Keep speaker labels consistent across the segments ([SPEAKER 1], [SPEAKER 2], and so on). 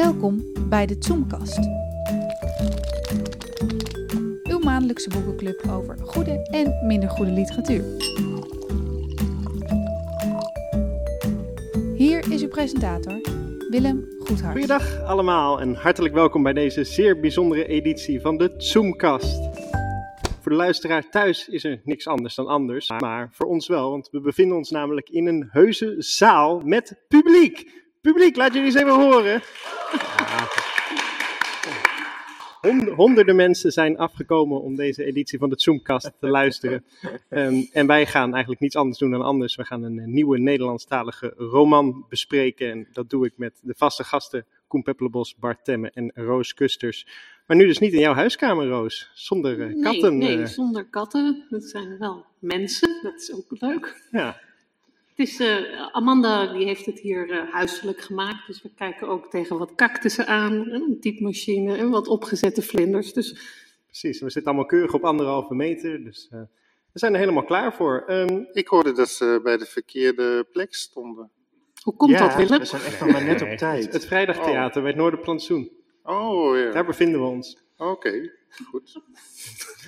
[SPEAKER 1] Welkom bij de Zoomkast. Uw maandelijkse boekenclub over goede en minder goede literatuur. Hier is uw presentator, Willem Goedhart.
[SPEAKER 2] Goeiedag allemaal en hartelijk welkom bij deze zeer bijzondere editie van de Zoomkast. Voor de luisteraar thuis is er niks anders dan anders, maar voor ons wel, want we bevinden ons namelijk in een heuse zaal met publiek. Publiek, laat jullie eens even horen. Hond- Honderden mensen zijn afgekomen om deze editie van de Zoomkast te luisteren. Ehm, en wij gaan eigenlijk niets anders doen dan anders. We gaan een eh, nieuwe Nederlandstalige roman bespreken. En dat doe ik met de vaste gasten Koen Peppelenbos, Bart Temme en Roos Kusters. Maar nu dus niet in jouw huiskamer, Roos. Zonder eh, katten.
[SPEAKER 3] Nee, nee
[SPEAKER 2] eh,
[SPEAKER 3] zonder katten. Dat zijn wel mensen. Dat is ook leuk.
[SPEAKER 2] ja.
[SPEAKER 3] Is, eh, Amanda die heeft het hier eh, huiselijk gemaakt. Dus we kijken ook tegen wat cactussen aan. En een typemachine en wat opgezette vlinders. Dus
[SPEAKER 2] Precies, we zitten allemaal keurig op anderhalve meter, dus eh, we zijn er helemaal klaar voor. Ehm,
[SPEAKER 4] Ik hoorde dat ze bij de verkeerde plek stonden.
[SPEAKER 3] hoe komt
[SPEAKER 5] ja,
[SPEAKER 3] dat, Willem?
[SPEAKER 5] we zijn echt nog maar net op tijd.
[SPEAKER 2] het Vrijdagtheater bij het Noorderplantsoen,
[SPEAKER 4] Oh ja,
[SPEAKER 2] daar bevinden we ons.
[SPEAKER 4] oké, goed.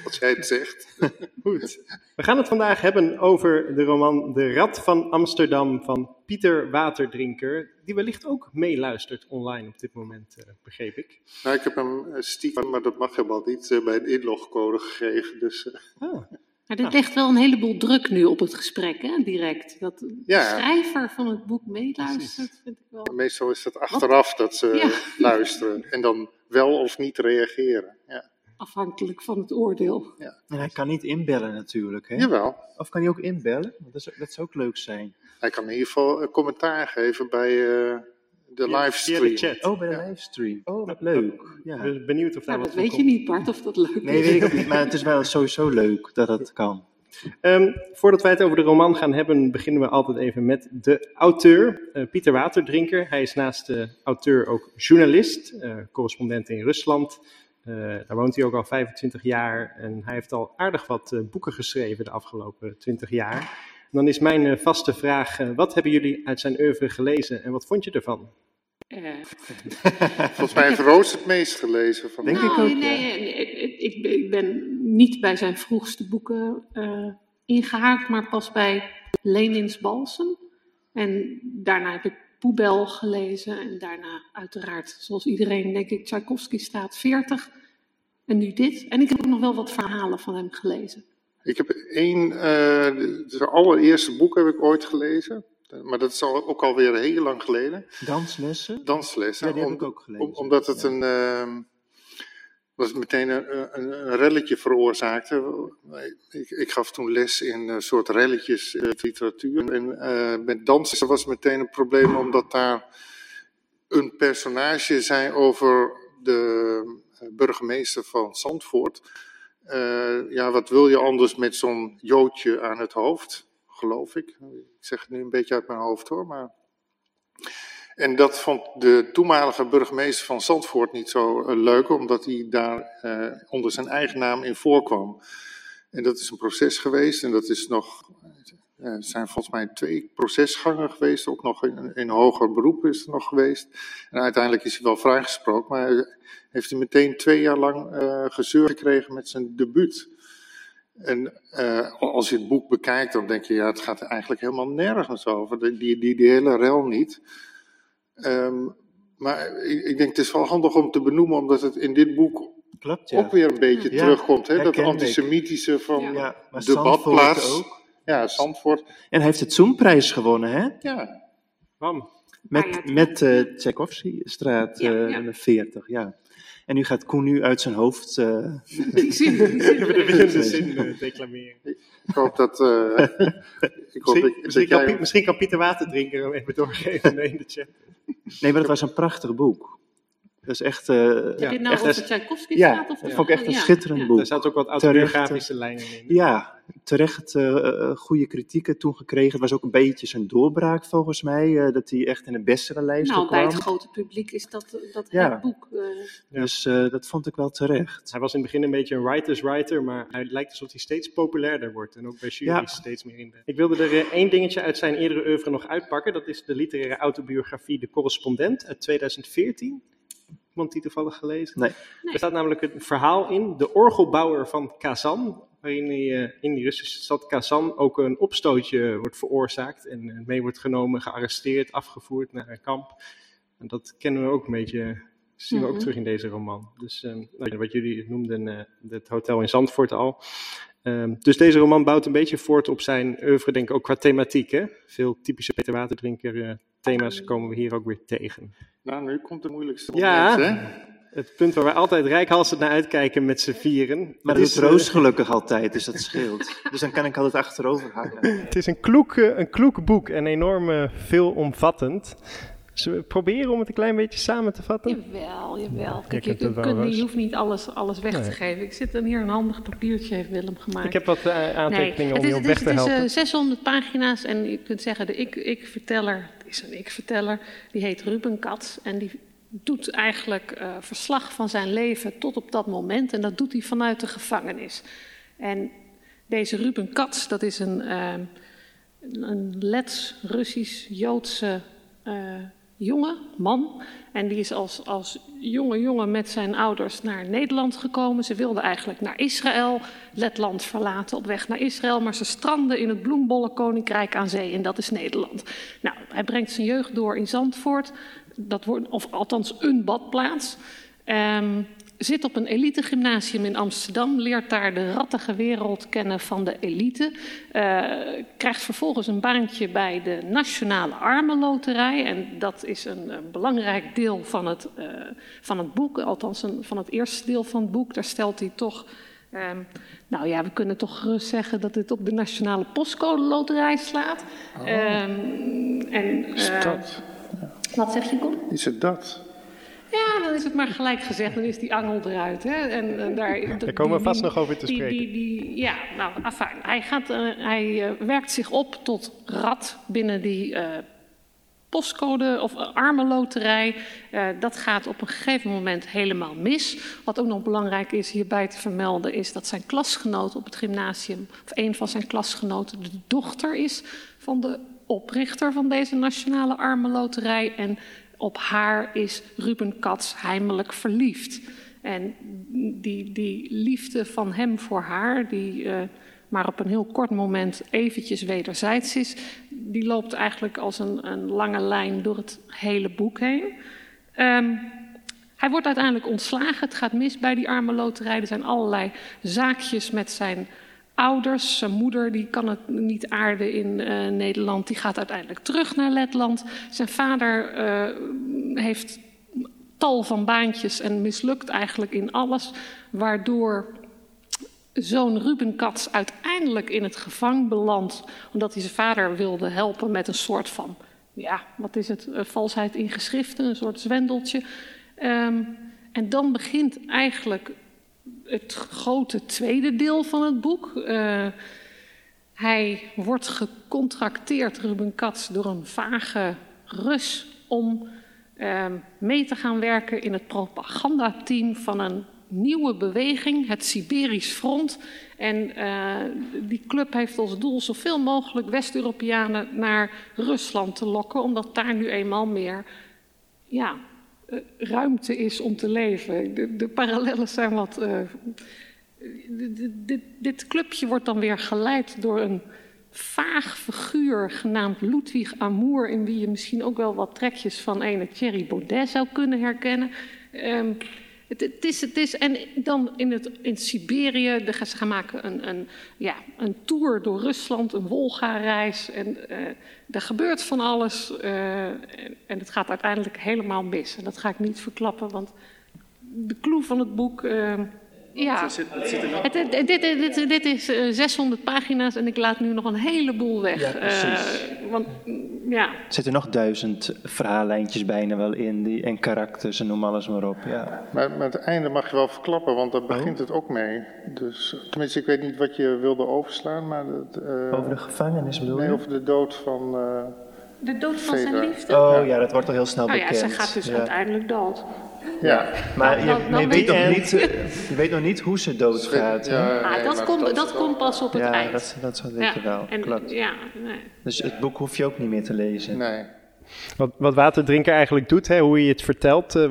[SPEAKER 4] Als jij het zegt.
[SPEAKER 2] Goed. We gaan het vandaag hebben over de roman De Rat van Amsterdam van Pieter Waterdrinker, die wellicht ook meeluistert online op dit moment, eh, begreep ik.
[SPEAKER 4] Nou, ik heb hem eh, stiekem, maar dat mag helemaal niet, eh, bij een inlogcode gegeven. Dus eh,
[SPEAKER 2] Ah,
[SPEAKER 3] Maar dit legt wel een heleboel druk nu op het gesprek, hè, direct. Dat de
[SPEAKER 4] Ja.
[SPEAKER 3] schrijver van het boek meeluistert, vind ik wel...
[SPEAKER 4] meestal is het achteraf dat ze
[SPEAKER 3] Ja.
[SPEAKER 4] luisteren. En dan wel of niet reageren. Ja.
[SPEAKER 3] Afhankelijk van het oordeel.
[SPEAKER 5] En hij kan niet inbellen natuurlijk, hè?
[SPEAKER 4] Jawel,
[SPEAKER 5] Of kan hij ook inbellen? Want Dat, is, dat zou ook leuk zijn.
[SPEAKER 4] hij kan in ieder geval een commentaar geven bij eh, de livestream.
[SPEAKER 2] de chat.
[SPEAKER 5] Oh, bij de livestream. Oh, wat leuk.
[SPEAKER 2] Ik
[SPEAKER 5] Ja.
[SPEAKER 2] ben benieuwd of daar
[SPEAKER 3] Nou,
[SPEAKER 2] wat
[SPEAKER 3] dat
[SPEAKER 2] van
[SPEAKER 3] weet je niet, Bart, of dat leuk
[SPEAKER 5] Nee,
[SPEAKER 3] is.
[SPEAKER 5] weet ik ook niet. Maar het is wel sowieso leuk dat dat kan.
[SPEAKER 2] Ehm, voordat wij het over de roman gaan hebben, beginnen we altijd even met de auteur, eh, Pieter Waterdrinker. Hij is naast de auteur ook journalist, eh, correspondent in Rusland. Eh, daar woont hij ook al 25 jaar en hij heeft al aardig wat eh, boeken geschreven de afgelopen 20 jaar. En dan is mijn eh, vaste vraag, eh, wat hebben jullie uit zijn oeuvre gelezen en wat vond je ervan?
[SPEAKER 3] Eh,
[SPEAKER 4] Volgens mij heeft Roos het meest gelezen. Van
[SPEAKER 5] Denk
[SPEAKER 4] de-
[SPEAKER 5] ik ook,
[SPEAKER 3] nee, nee, ik, ik, ben- niet bij zijn vroegste boeken eh, ingehaakt, maar pas bij Lenins Balsem. En daarna heb ik Poebel gelezen en daarna uiteraard, zoals iedereen denk ik, Tchaikovsky staat 40. En nu dit. En ik heb ook nog wel wat verhalen van hem gelezen.
[SPEAKER 4] Ik heb één, eh het allereerste boek heb ik ooit gelezen. Maar dat is al, ook alweer heel lang geleden.
[SPEAKER 5] Danslessen?
[SPEAKER 4] Danslessen.
[SPEAKER 5] Ja, die heb
[SPEAKER 4] Om-
[SPEAKER 5] ik ook gelezen.
[SPEAKER 4] om- omdat het
[SPEAKER 5] Ja.
[SPEAKER 4] een, ehm, was meteen een, een, relletje veroorzaakte. Ik, ik gaf toen les in een soort relletjes eh, literatuur. En eh, met dansen was meteen een probleem, omdat daar een personage zei over de eh, burgemeester van Zandvoort. Ja, wat wil je anders met zo'n joodje aan het hoofd, geloof ik. Ik zeg het nu een beetje uit mijn hoofd hoor, maar... En dat vond de toenmalige burgemeester van Zandvoort niet zo eh, leuk, omdat hij daar eh, onder zijn eigen naam in voorkwam. En dat is een proces geweest en dat is nog, eh, er zijn volgens mij twee procesgangen geweest, ook nog in, in hoger beroep is er nog geweest. En uiteindelijk is hij wel vrijgesproken, maar heeft hij meteen twee jaar lang eh gezeur gekregen met zijn debuut. En eh, als je het boek bekijkt, dan denk je, ja, het gaat er eigenlijk helemaal nergens over. Die, die, die hele rel niet. Ehm, maar ik, ik denk, het is wel handig om te benoemen, omdat het in dit boek
[SPEAKER 5] Klopt, ja.
[SPEAKER 4] ook weer een beetje
[SPEAKER 5] Ja,
[SPEAKER 4] terugkomt. Hè? Dat antisemitische van
[SPEAKER 3] Ja.
[SPEAKER 5] Ja, maar
[SPEAKER 4] de
[SPEAKER 5] Zandvoort
[SPEAKER 4] badplaats.
[SPEAKER 5] ook.
[SPEAKER 4] Ja, Zandvoort.
[SPEAKER 5] En hij heeft het Zoomprijs gewonnen, hè?
[SPEAKER 4] Ja,
[SPEAKER 2] Bam.
[SPEAKER 3] Ah, ja,
[SPEAKER 5] Met, met eh Tchaikovsky-straat
[SPEAKER 3] Ja,
[SPEAKER 5] eh,
[SPEAKER 3] ja.
[SPEAKER 5] 40, ja. En nu gaat Koen nu uit zijn hoofd... eh,
[SPEAKER 3] Die zin, die zin.
[SPEAKER 2] Even de winnende zin eh, declameren.
[SPEAKER 4] ik hoop dat... eh, ik hoop
[SPEAKER 2] Misschien,
[SPEAKER 4] dat,
[SPEAKER 2] misschien,
[SPEAKER 4] dat
[SPEAKER 2] kan,
[SPEAKER 4] jij-
[SPEAKER 2] Piet- misschien kan Pieter Waterdrinker hem even doorgeven in de chat.
[SPEAKER 5] Nee, maar dat was een prachtig boek. Dat is echt... eh,
[SPEAKER 3] Heb je het nou
[SPEAKER 5] echt
[SPEAKER 3] over Tchaikovsky
[SPEAKER 5] ja,
[SPEAKER 3] staat? Of
[SPEAKER 5] dat vond ik echt een
[SPEAKER 3] Ja,
[SPEAKER 5] schitterend
[SPEAKER 3] ja.
[SPEAKER 5] boek.
[SPEAKER 2] Daar zaten ook wat autobiografische lijnen in.
[SPEAKER 5] Ja, terecht eh, eh, goede kritieken toen gekregen. Het was ook een beetje zijn doorbraak volgens mij, eh, dat hij echt in de bestenlijst
[SPEAKER 3] Nou, bij
[SPEAKER 5] kwam.
[SPEAKER 3] het grote publiek is dat, dat
[SPEAKER 5] Ja.
[SPEAKER 3] het boek. eh,
[SPEAKER 2] Ja.
[SPEAKER 5] Dus eh, dat vond ik wel terecht.
[SPEAKER 2] Hij was in het begin een beetje een writer's writer, maar hij lijkt alsof hij steeds populairder wordt. En ook bij jury's
[SPEAKER 5] Ja.
[SPEAKER 2] steeds meer in de... Ik wilde er eh, één dingetje uit zijn eerdere oeuvre nog uitpakken. Dat is de literaire autobiografie De Correspondent uit 2014. Iemand die toevallig gelezen?
[SPEAKER 5] Nee.
[SPEAKER 2] Er staat namelijk een verhaal in, de orgelbouwer van Kazan, waarin eh, in die Russische stad Kazan ook een opstootje wordt veroorzaakt en eh, mee wordt genomen, gearresteerd, afgevoerd naar een kamp. En dat kennen we ook een beetje, zien we ook
[SPEAKER 3] Mhm.
[SPEAKER 2] terug in deze roman. Dus eh, nou, wat jullie noemden, eh, het hotel in Zandvoort al. Ehm, dus deze roman bouwt een beetje voort op zijn oeuvre, denk ik ook qua thematiek. Hè? Veel typische Peter Waterdrinker eh, thema's komen we hier ook weer tegen.
[SPEAKER 4] Nou, nu komt het moeilijkste
[SPEAKER 2] Ja.
[SPEAKER 4] hè?
[SPEAKER 2] Het punt waar we altijd rijkhalsend naar uitkijken met z'n vieren.
[SPEAKER 5] Maar
[SPEAKER 2] Het
[SPEAKER 5] dat
[SPEAKER 2] eh,
[SPEAKER 5] Roos gelukkig altijd, dus dat scheelt. Dus dan kan ik altijd achterover hangen.
[SPEAKER 2] Het is een kloek, eh, een kloek boek en enorm eh, veelomvattend. Zullen we proberen om het een klein beetje samen te vatten?
[SPEAKER 3] Jawel, jawel. Kijk, je,
[SPEAKER 2] kunt
[SPEAKER 3] je hoeft niet alles, alles weg
[SPEAKER 2] Nee.
[SPEAKER 3] te geven. Ik zit dan hier een handig papiertje, heeft Willem gemaakt.
[SPEAKER 2] Ik heb wat eh, aantekeningen om
[SPEAKER 3] is,
[SPEAKER 2] je op
[SPEAKER 3] het
[SPEAKER 2] weg
[SPEAKER 3] is,
[SPEAKER 2] te
[SPEAKER 3] het is,
[SPEAKER 2] helpen.
[SPEAKER 3] eh, 600 pagina's en je kunt zeggen, de ik- ik-verteller, het is een ik-verteller, die heet Ruben Katz. En die doet eigenlijk eh, verslag van zijn leven tot op dat moment. En dat doet hij vanuit de gevangenis. En deze Ruben Katz, dat is een, een Lets-Russisch-Joodse eh, jongen, man. En die is als, als jonge jongen met zijn ouders naar Nederland gekomen. Ze wilden eigenlijk naar Israël, Letland verlaten op weg naar Israël. Maar ze stranden in het bloembollenkoninkrijk aan zee en dat is Nederland. Nou, hij brengt zijn jeugd door in Zandvoort. Dat wordt, of althans een badplaats. Ehm, zit op een elitegymnasium in Amsterdam, leert daar de rattige wereld kennen van de elite. eh, krijgt vervolgens een baantje bij de Nationale Armenloterij. En dat is een, eh, belangrijk deel van het, eh, van het boek, althans een, van het eerste deel van het boek. Daar stelt hij toch. ehm, nou ja, we kunnen toch gerust zeggen dat dit op de Nationale Postcode Loterij slaat. Ehm, en,
[SPEAKER 4] Is dat?
[SPEAKER 3] wat zeg je, Con?
[SPEAKER 4] Is het dat?
[SPEAKER 3] Ja, dan is het maar gelijk gezegd, dan is die angel eruit. Hè? En, eh, daar,
[SPEAKER 2] Daar komen we vast nog over te
[SPEAKER 3] die,
[SPEAKER 2] spreken.
[SPEAKER 3] Die, die, ja, nou, afijn. Hij, gaat, eh, hij eh, werkt zich op tot rat binnen die postcode of armenloterij. Dat gaat op een gegeven moment helemaal mis. Wat ook nog belangrijk is hierbij te vermelden, is dat zijn klasgenoot op het gymnasium, of een van zijn klasgenoten, de dochter is van de oprichter van deze nationale armenloterij. En op haar is Ruben Katz heimelijk verliefd. En die, die liefde van hem voor haar, die uh, maar op een heel kort moment eventjes wederzijds is, die loopt eigenlijk als een, een lange lijn door het hele boek heen. Um, hij wordt uiteindelijk ontslagen. Het gaat mis bij die armenloterij. Er zijn allerlei zaakjes met zijn ouders. Zijn moeder die kan het niet aarden in uh, Nederland. Die gaat uiteindelijk terug naar Letland. Zijn vader uh, heeft tal van baantjes en mislukt eigenlijk in alles. Waardoor zoon Ruben Katz uiteindelijk in het gevang belandt. Omdat hij zijn vader wilde helpen met een soort van, ja, wat is het, uh, valsheid in geschriften, een soort zwendeltje. Um, en dan begint eigenlijk het grote tweede deel van het boek. Uh, hij wordt gecontracteerd, Ruben Katz, door een vage Rus om uh, mee te gaan werken in het propagandateam van een nieuwe beweging, het Siberisch Front. En uh, die club heeft als doel zoveel mogelijk West-Europeanen naar Rusland te lokken, omdat daar nu eenmaal meer ja, ruimte is om te leven. De, de parallellen zijn wat. Uh, dit, clubje wordt dan weer geleid door een vaag figuur genaamd Ludwig Amour, in wie je misschien ook wel wat trekjes van ene Thierry Baudet zou kunnen herkennen. Um, het, het, is, het is, en dan in, het, in Siberië, de, ze gaan maken een, een, ja, een tour door Rusland, een Wolga-reis. En uh, er gebeurt van alles. Uh, en, het gaat uiteindelijk helemaal mis. En dat ga ik niet verklappen, want de clue van het boek. Uh, ja,
[SPEAKER 5] zit, zit nog...
[SPEAKER 3] het, dit, dit, dit, dit, is uh, 600 pagina's en ik laat nu nog een heleboel weg.
[SPEAKER 5] Ja, precies.
[SPEAKER 3] Uh, want, ja.
[SPEAKER 5] Er zitten nog duizend verhaallijntjes bijna wel in, die, en karakters en noem alles maar op. Ja.
[SPEAKER 4] Maar, maar het einde mag je wel verklappen, want daar begint het ook mee. Dus, tenminste, ik weet niet wat je wilde overslaan, maar... Het, uh,
[SPEAKER 5] over de gevangenis bedoel je?
[SPEAKER 4] Nee, over de dood van... Uh,
[SPEAKER 3] de dood van zijn liefde?
[SPEAKER 5] Oh ja. ja, dat wordt al heel snel
[SPEAKER 3] oh,
[SPEAKER 5] bekend.
[SPEAKER 3] ja, ze gaat dus
[SPEAKER 5] ja.
[SPEAKER 3] uiteindelijk dood.
[SPEAKER 4] Ja,
[SPEAKER 5] maar je,
[SPEAKER 3] dan,
[SPEAKER 5] maar je,
[SPEAKER 3] dan
[SPEAKER 5] weet nog niet, uh, je weet nog niet hoe ze doodgaat.
[SPEAKER 4] Ja,
[SPEAKER 3] ah,
[SPEAKER 4] nee,
[SPEAKER 3] dat, komt,
[SPEAKER 4] dat,
[SPEAKER 3] dat komt pas op het
[SPEAKER 5] ja,
[SPEAKER 3] eind.
[SPEAKER 5] Dat, dat weet je wel,
[SPEAKER 3] en,
[SPEAKER 5] klopt.
[SPEAKER 3] Ja, nee.
[SPEAKER 5] Dus het boek hoef je ook niet meer te lezen.
[SPEAKER 4] Nee.
[SPEAKER 2] Wat, wat waterdrinker eigenlijk doet, hè, hoe je het vertelt. Uh,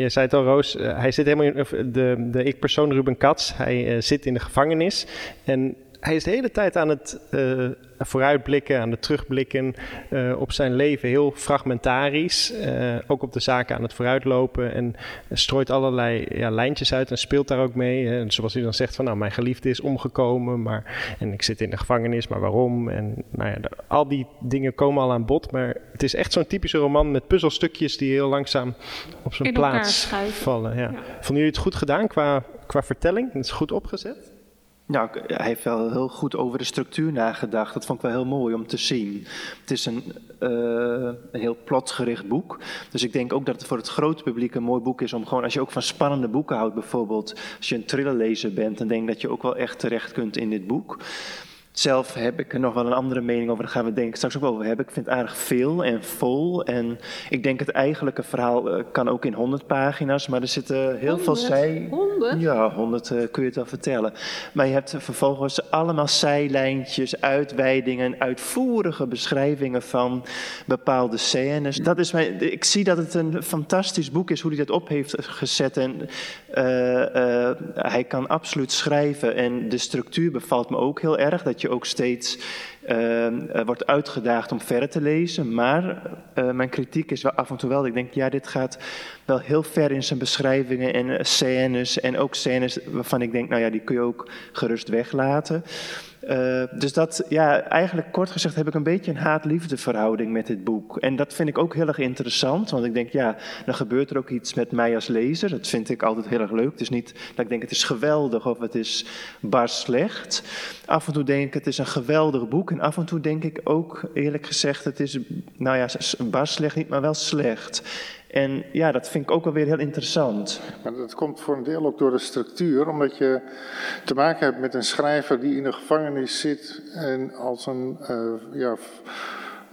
[SPEAKER 2] je zei het al, Roos. Uh, hij zit helemaal in. de, de ik-persoon Ruben Katz. Hij uh, zit in de gevangenis. En hij is de hele tijd aan het uh, vooruitblikken, aan het terugblikken uh, op zijn leven. Heel fragmentarisch. Uh, ook op de zaken aan het vooruitlopen. En strooit allerlei ja, lijntjes uit en speelt daar ook mee. En zoals hij dan zegt van nou, mijn geliefde is omgekomen. Maar, en ik zit in de gevangenis, maar waarom? En nou ja, al die dingen komen al aan bod. Maar het is echt zo'n typische roman met puzzelstukjes die heel langzaam op zijn plaats vallen. Ja. Ja. Vonden jullie het goed gedaan qua, qua vertelling? Het is goed opgezet?
[SPEAKER 5] Nou, hij heeft wel heel goed over de structuur nagedacht. Dat vond ik wel heel mooi om te zien. Het is een, uh, een heel plotgericht boek. Dus ik denk ook dat het voor het grote publiek een mooi boek is om gewoon, als je ook van spannende boeken houdt bijvoorbeeld, als je een thrillerlezer bent, dan denk ik dat je ook wel echt terecht kunt in dit boek. Zelf heb ik er nog wel een andere mening over. Daar gaan we denk ik straks ook over hebben. Ik vind het aardig veel en vol. En ik denk het eigenlijke verhaal uh, kan ook in 100 pagina's. Maar er zitten heel
[SPEAKER 3] 100?
[SPEAKER 5] veel zij.
[SPEAKER 3] 100?
[SPEAKER 5] Ja, 100 uh, kun je het wel vertellen. Maar je hebt vervolgens allemaal zijlijntjes, uitweidingen, uitvoerige beschrijvingen van bepaalde scènes. Dat is mijn, ik zie dat het een fantastisch boek is hoe hij dat op heeft gezet. En hij kan absoluut schrijven. En de structuur bevalt me ook heel erg. Dat je ook steeds wordt uitgedaagd om verder te lezen. Maar uh, mijn kritiek is wel af en toe wel. Ik denk, ja, dit gaat wel heel ver in zijn beschrijvingen en scènes. En ook scènes waarvan ik denk, nou ja, die kun je ook gerust weglaten. Dus dat, ja, eigenlijk kort gezegd heb ik een beetje een haat-liefde verhouding met dit boek. En dat vind ik ook heel erg interessant, want ik denk, ja, dan gebeurt er ook iets met mij als lezer. Dat vind ik altijd heel erg leuk. Het is niet dat ik denk, het is geweldig of het is bar slecht. Af en toe denk ik, het is een geweldig boek. Af en toe denk ik ook, eerlijk gezegd, het is, nou ja, bar slecht niet, maar wel slecht. En ja, dat vind ik ook wel weer heel interessant.
[SPEAKER 4] Maar dat komt voor een deel ook door de structuur, omdat je te maken hebt met een schrijver die in de gevangenis zit en als een uh, ja,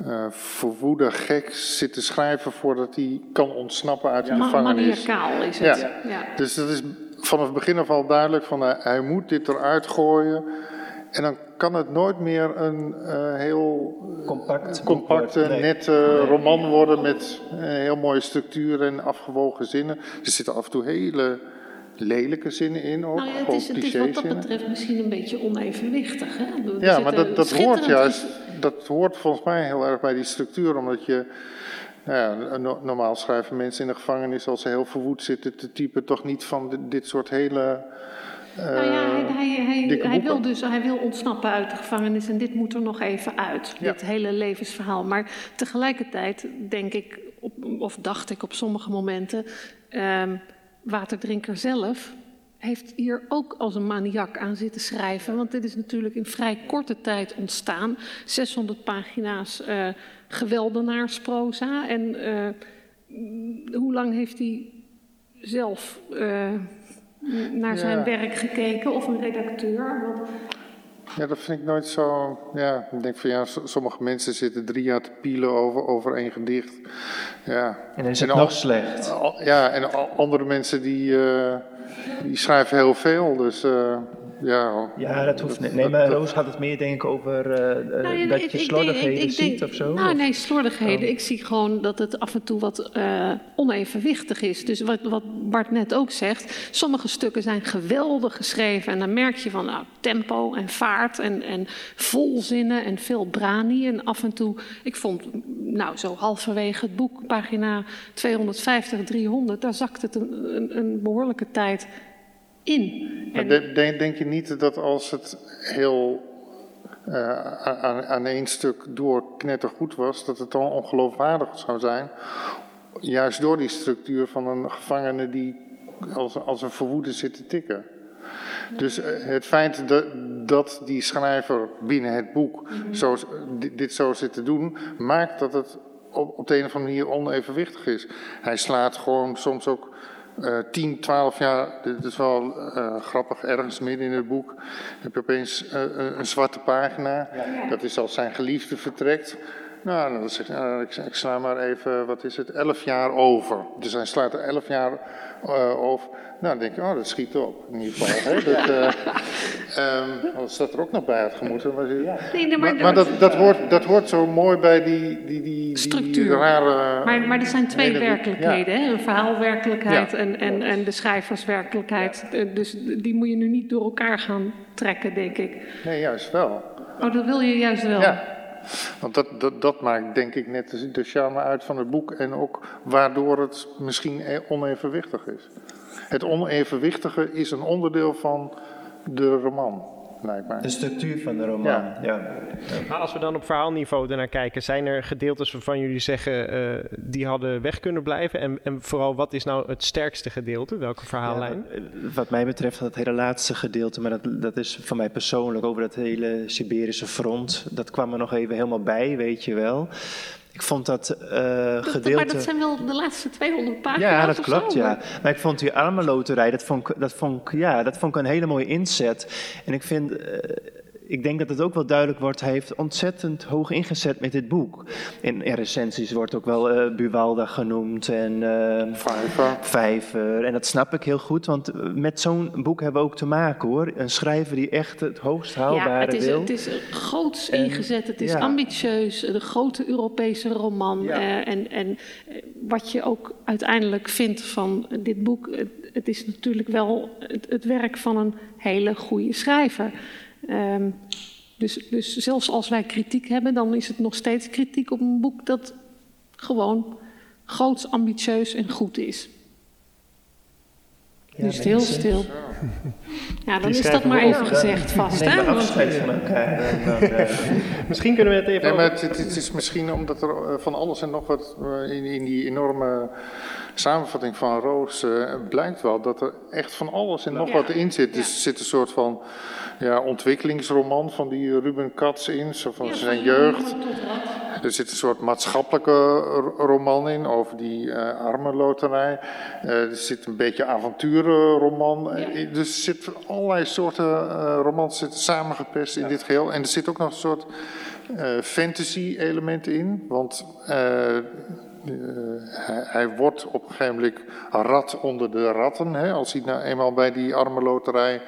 [SPEAKER 4] uh, verwoede gek zit te schrijven voordat hij kan ontsnappen uit de
[SPEAKER 3] ja,
[SPEAKER 4] gevangenis.
[SPEAKER 3] Maniacaal is het.
[SPEAKER 4] Ja.
[SPEAKER 3] Ja.
[SPEAKER 4] Dus dat is vanaf het begin af al duidelijk van uh, hij moet dit eruit gooien. En dan kan het nooit meer een uh, heel
[SPEAKER 5] Compact
[SPEAKER 4] compacte,
[SPEAKER 5] nee.
[SPEAKER 4] nette nee. roman worden met een heel mooie structuur en afgewogen zinnen. Er zitten af en toe hele lelijke zinnen in ook.
[SPEAKER 3] Nou ja, het is, het is wat dat betreft misschien een beetje onevenwichtig. Hè? Er
[SPEAKER 4] ja, maar dat, dat hoort juist, dat hoort volgens mij heel erg bij die structuur, omdat je... Nou ja, normaal schrijven mensen in de gevangenis als ze heel verwoed zitten te typen toch niet van dit, dit soort hele...
[SPEAKER 3] Nou ja, hij, hij, hij, hij, wil dus hij wil ontsnappen uit de gevangenis en dit moet er nog even uit, ja. dit hele levensverhaal. Maar tegelijkertijd denk ik, op, of dacht ik op sommige momenten, um, Waterdrinker zelf heeft hier ook als een maniak aan zitten schrijven. Want dit is natuurlijk in vrij korte tijd ontstaan. 600 pagina's uh, geweldenaarsproza. En uh, hoe lang heeft hij zelf uh, naar zijn ja. werk gekeken of een redacteur? Want...
[SPEAKER 4] Ja, dat vind ik nooit zo. Ja, ik denk van ja, sommige mensen zitten drie jaar te pielen over, over één gedicht. Ja.
[SPEAKER 5] En dan is het en nog al, slecht.
[SPEAKER 4] Al, ja, en al, andere mensen die, uh, die schrijven heel veel. Dus uh, ja.
[SPEAKER 5] Ja, dat hoeft niet. Nee, maar Roos had het meer denk ik over uh, nou, ja, dat ik, je slordigheden ik, ik, ziet of zo?
[SPEAKER 3] Nou,
[SPEAKER 5] of?
[SPEAKER 3] nee, slordigheden. Oh. Ik zie gewoon dat het af en toe wat uh, onevenwichtig is. Dus wat, wat Bart net ook zegt, sommige stukken zijn geweldig geschreven. En dan merk je van nou, tempo en vaart en, en volzinnen en veel brani. En af en toe, ik vond, nou zo halverwege het boek, pagina 250, 300, daar zakt het een, een, een behoorlijke tijd in.
[SPEAKER 4] En... Denk, denk, je niet dat als het heel uh, aan, aan één stuk door knettergoed was, dat het dan ongeloofwaardig zou zijn? Juist door die structuur van een gevangene die als, als een verwoede zit te tikken. Dus uh, het feit dat, dat, die schrijver binnen het boek mm-hmm. zo, dit, dit zo zit te doen, maakt dat het op, op de een of andere manier onevenwichtig is. Hij slaat gewoon soms ook uh, 10, 12 jaar, dit is wel uh, grappig, ergens midden in het boek heb je opeens uh, een zwarte pagina. Ja. Dat is als zijn geliefde vertrekt. Nou, dan zeg, nou, ik, ik sla maar even, wat is het, elf jaar over. Dus hij slaat er elf jaar uh, over. Nou, dan denk ik, oh, dat schiet op. In ieder geval. Hè? Dat, uh, um, dat staat er ook nog bij had gemoeten. Maar, ja. nee, nee, maar, maar, dat, dat, hoort, dat hoort zo mooi bij die, die, die,
[SPEAKER 3] Structuur.
[SPEAKER 4] die rare...
[SPEAKER 3] Maar, maar er zijn twee werkelijkheden. Ja. Hè? Een verhaalwerkelijkheid ja. en, en, en de schrijverswerkelijkheid. Ja. Dus die moet je nu niet door elkaar gaan trekken, denk ik.
[SPEAKER 4] Nee, juist wel.
[SPEAKER 3] Oh, dat wil je juist wel.
[SPEAKER 4] Ja. Want dat, dat, maakt denk ik net de, de charme uit van het boek en ook waardoor het misschien onevenwichtig is. Het onevenwichtige is een onderdeel van de roman. Blijkbaar.
[SPEAKER 5] De structuur van de roman. Ja. ja.
[SPEAKER 2] Maar als we dan op verhaalniveau ernaar kijken, zijn er gedeeltes waarvan jullie zeggen uh, die hadden weg kunnen blijven? En, en, vooral, wat is nou het sterkste gedeelte? Welke verhaallijn?
[SPEAKER 5] Ja, wat mij betreft, dat hele laatste gedeelte, maar dat, dat is van mij persoonlijk over dat hele Siberische front. Dat kwam er nog even helemaal bij, weet je wel. Ik vond dat uh,
[SPEAKER 3] dat,
[SPEAKER 5] gedeelte...
[SPEAKER 3] Maar dat zijn wel de laatste 200 pagina's
[SPEAKER 5] Ja, dat klopt,
[SPEAKER 3] zo,
[SPEAKER 5] ja. Maar ik vond die armenloterij, dat vond, ik, dat, vond ja, dat vond ik een hele mooie inzet. En ik vind... Uh, ik denk dat het ook wel duidelijk wordt, hij heeft ontzettend hoog ingezet met dit boek. In, in recensies wordt ook wel uh, Buwalda genoemd en uh,
[SPEAKER 4] Vijver.
[SPEAKER 5] Vijver. En dat snap ik heel goed, want met zo'n boek hebben we ook te maken hoor. Een schrijver die echt het hoogst haalbare
[SPEAKER 3] ja, het is,
[SPEAKER 5] wil.
[SPEAKER 3] Het is groots en, ingezet, het is ja. ambitieus, de grote Europese roman. Ja. Uh, en, en wat je ook uiteindelijk vindt van dit boek, het, het is natuurlijk wel het, het werk van een hele goede schrijver. Um, dus, dus zelfs als wij kritiek hebben, dan is het nog steeds kritiek op een boek dat gewoon groots, ambitieus en goed is. Ja, nu is het heel stil. Ja, dan is dat maar even gezegd vast.
[SPEAKER 5] Neem
[SPEAKER 3] hè?
[SPEAKER 5] afscheid van elkaar. Dan, uh,
[SPEAKER 2] misschien kunnen we het even...
[SPEAKER 4] Nee, maar het, is misschien omdat er van alles en nog wat in, in die enorme samenvatting van Roos uh, blijkt wel dat er echt van alles en nog ja. wat in zit. Dus er zit een soort van ja, ontwikkelingsroman van die Ruben Katz in, zo van ja, zijn jeugd. Er zit een soort maatschappelijke roman in over die uh, armenloterij. Uh, er zit een beetje avonturenroman. Ja. Dus er zitten allerlei soorten romans zitten samengepest in ja. dit geheel. En er zit ook nog een soort fantasy element in. Want hij, hij, wordt op een gegeven moment rat onder de ratten, hè, als hij nou eenmaal bij die armenloterij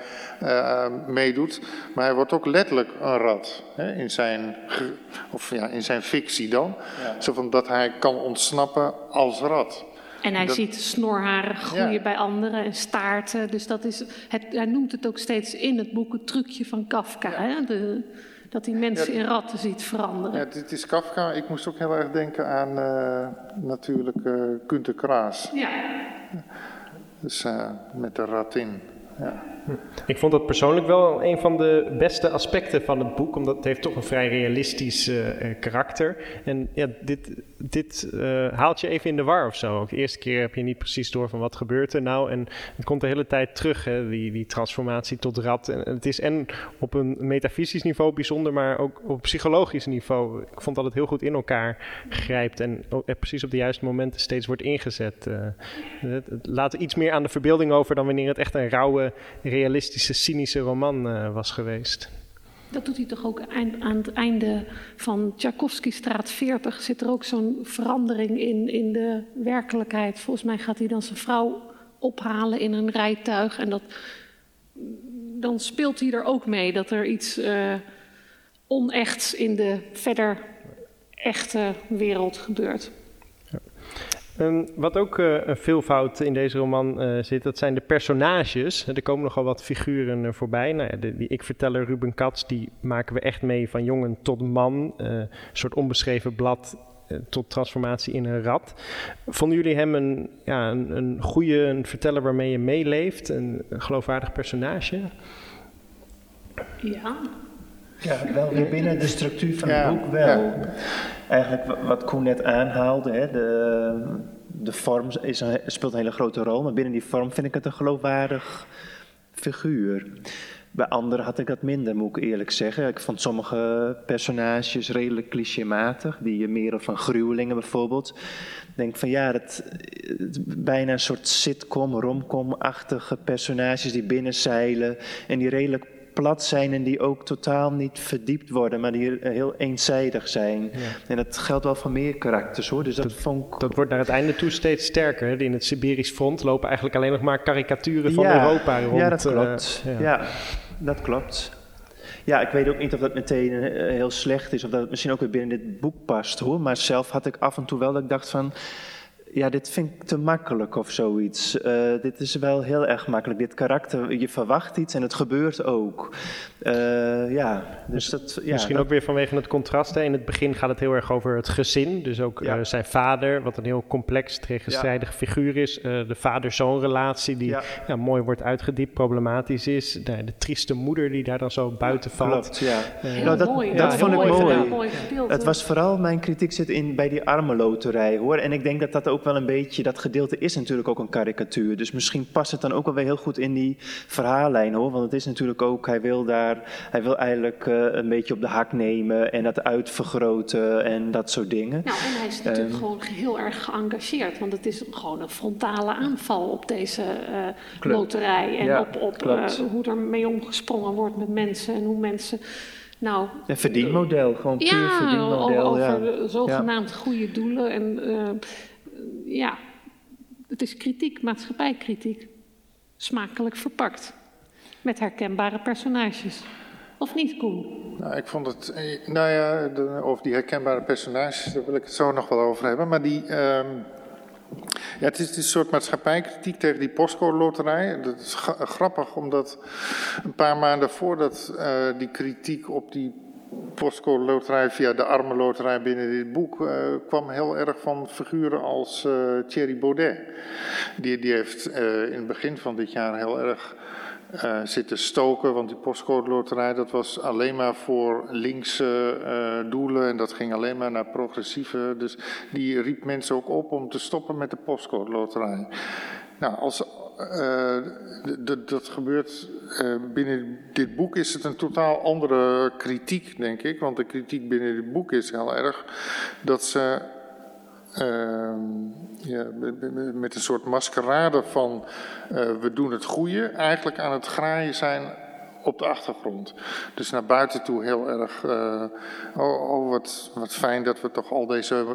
[SPEAKER 4] uh, meedoet. Maar hij wordt ook letterlijk een rat hè, in, zijn, of, ja, in zijn fictie dan. Ja. Zo van dat hij kan ontsnappen als rat.
[SPEAKER 3] En hij dat, ziet snorharen groeien ja. bij anderen en staarten. Dus dat is, het, hij noemt het ook steeds in het boek het trucje van Kafka. Ja. Hè? De, dat hij mensen ja, in ratten ziet veranderen.
[SPEAKER 4] Ja, dit is Kafka. Ik moest ook heel erg denken aan uh, natuurlijk uh, Kunter Kraas.
[SPEAKER 3] Ja.
[SPEAKER 4] Dus uh, met de rat in. Ja.
[SPEAKER 2] Ik vond dat persoonlijk wel een van de beste aspecten van het boek, omdat het heeft toch een vrij realistisch uh, karakter. En ja, dit, dit uh, haalt je even in de war of zo. Ook de eerste keer heb je niet precies door van wat gebeurt er nou. En het komt de hele tijd terug, hè, die, die transformatie tot rat. En het is en op een metafysisch niveau bijzonder, maar ook op psychologisch niveau. Ik vond dat het heel goed in elkaar grijpt en precies op de juiste momenten steeds wordt ingezet. Het, het laat iets meer aan de verbeelding over dan wanneer het echt een rauwe realistische, cynische roman uh, was geweest.
[SPEAKER 3] Dat doet hij toch ook aan het einde van Tchaikovsky straat 40 zit er ook zo'n verandering in, in de werkelijkheid. Volgens mij gaat hij dan zijn vrouw ophalen in een rijtuig en dat, dan speelt hij er ook mee dat er iets uh, onechts in de verder echte wereld gebeurt.
[SPEAKER 2] Um, wat ook uh, een veelvoud in deze roman uh, zit, dat zijn de personages. Er komen nogal wat figuren uh, voorbij. Nou, ja, de, die ik-verteller Ruben Katz, die maken we echt mee van jongen tot man. een soort onbeschreven blad tot transformatie in een rat. Vonden jullie hem een, ja, een, een goede een verteller waarmee je meeleeft? Een, een geloofwaardig personage?
[SPEAKER 3] Ja,
[SPEAKER 5] ja, wel weer binnen de structuur van ja, het boek wel. Ja. Eigenlijk wat Koen net aanhaalde, hè, de, de vorm is een, speelt een hele grote rol, maar binnen die vorm vind ik het een geloofwaardig figuur. Bij anderen had ik dat minder, moet ik eerlijk zeggen. Ik vond sommige personages redelijk clichématig, die meer van gruwelingen bijvoorbeeld. Ik denk van ja, dat, bijna een soort sitcom, romcom-achtige personages die binnenzeilen en die redelijk plat zijn en die ook totaal niet verdiept worden, maar die heel eenzijdig zijn. En dat geldt wel voor meer karakters hoor. Dus dat, vond.
[SPEAKER 2] Dat wordt naar het einde toe steeds sterker. In het Siberisch front lopen eigenlijk alleen nog maar karikaturen van
[SPEAKER 5] Ja,
[SPEAKER 2] Europa rond.
[SPEAKER 5] Ja, dat
[SPEAKER 2] eh,
[SPEAKER 5] klopt.
[SPEAKER 2] ja.
[SPEAKER 5] ja. dat klopt. Ja, ik weet ook niet of dat meteen eh, heel slecht is, of dat het misschien ook weer binnen dit boek past hoor. Maar zelf had ik af en toe wel dat ik dacht van. Ja, dit vind ik te makkelijk of zoiets. Eh, dit is wel heel erg makkelijk. Dit karakter, je verwacht iets en het gebeurt ook. Eh, ja, dus dat. Ja,
[SPEAKER 2] Misschien
[SPEAKER 5] dat-
[SPEAKER 2] ook weer vanwege het contrast. Hè. In het begin gaat het heel erg over het gezin. Dus ook
[SPEAKER 5] Ja.
[SPEAKER 2] eh, zijn vader, wat een heel complex, tegenstrijdig figuur is. Eh, de vader-zoon relatie die
[SPEAKER 5] Ja.
[SPEAKER 2] ja, mooi wordt uitgediept, problematisch is. De, de trieste moeder die daar dan zo buiten valt.
[SPEAKER 5] Klopt, ja. Nou, dat,
[SPEAKER 3] mooi,
[SPEAKER 5] dat
[SPEAKER 3] ja,
[SPEAKER 5] vond ik
[SPEAKER 3] mooi
[SPEAKER 5] mooi.
[SPEAKER 3] gedaan, mooi gespeeld,
[SPEAKER 5] Het was vooral mijn kritiek zit in bij die armenloterij hoor. En ik denk dat dat ook wel een beetje, dat gedeelte is natuurlijk ook een karikatuur. Dus misschien past het dan ook wel weer heel goed in die verhaallijn hoor. Want het is natuurlijk ook, hij wil daar, hij wil eigenlijk eh, een beetje op de hak nemen en dat uitvergroten en dat soort dingen.
[SPEAKER 3] Nou, en hij is natuurlijk
[SPEAKER 5] Ehm.
[SPEAKER 3] gewoon heel erg geëngageerd. Want het is gewoon een frontale aanval op deze eh, loterij. En
[SPEAKER 5] Ja,
[SPEAKER 3] op, op eh, hoe er mee omgesprongen wordt met mensen. En hoe mensen. Nou,
[SPEAKER 5] Een verdienmodel, gewoon puur
[SPEAKER 3] ja,
[SPEAKER 5] verdienmodel.
[SPEAKER 3] over
[SPEAKER 5] ja.
[SPEAKER 3] de zogenaamd goede doelen. En ja, het is kritiek, maatschappijkritiek. Smakelijk verpakt. Met herkenbare personages. Of niet, Koen?
[SPEAKER 4] Nou, ik vond het, eh, nou ja, de, over die herkenbare personages, daar wil ik het zo nog wel over hebben. Maar die, ehm, ja, het is, het een soort maatschappijkritiek tegen die postcode loterij. Dat is gra- grappig, omdat een paar maanden voordat eh, die kritiek op die postcode loterij via de arme loterij binnen dit boek eh, kwam heel erg van figuren als eh, Thierry Baudet. Die, die heeft eh, in het begin van dit jaar heel erg zitten stoken. Want die postcode loterij dat was alleen maar voor linkse doelen. En dat ging alleen maar naar progressieve. Dus die riep mensen ook op om te stoppen met de postcode loterij. Nou, als, dat gebeurt eh, binnen dit boek is het een totaal andere kritiek, denk ik. Want de kritiek binnen dit boek is heel erg dat ze Ehm, ja, met een soort maskerade van eh, we doen het goede, eigenlijk aan het graaien zijn op de achtergrond. Dus naar buiten toe heel erg, eh, oh, oh, wat, wat fijn dat we toch al deze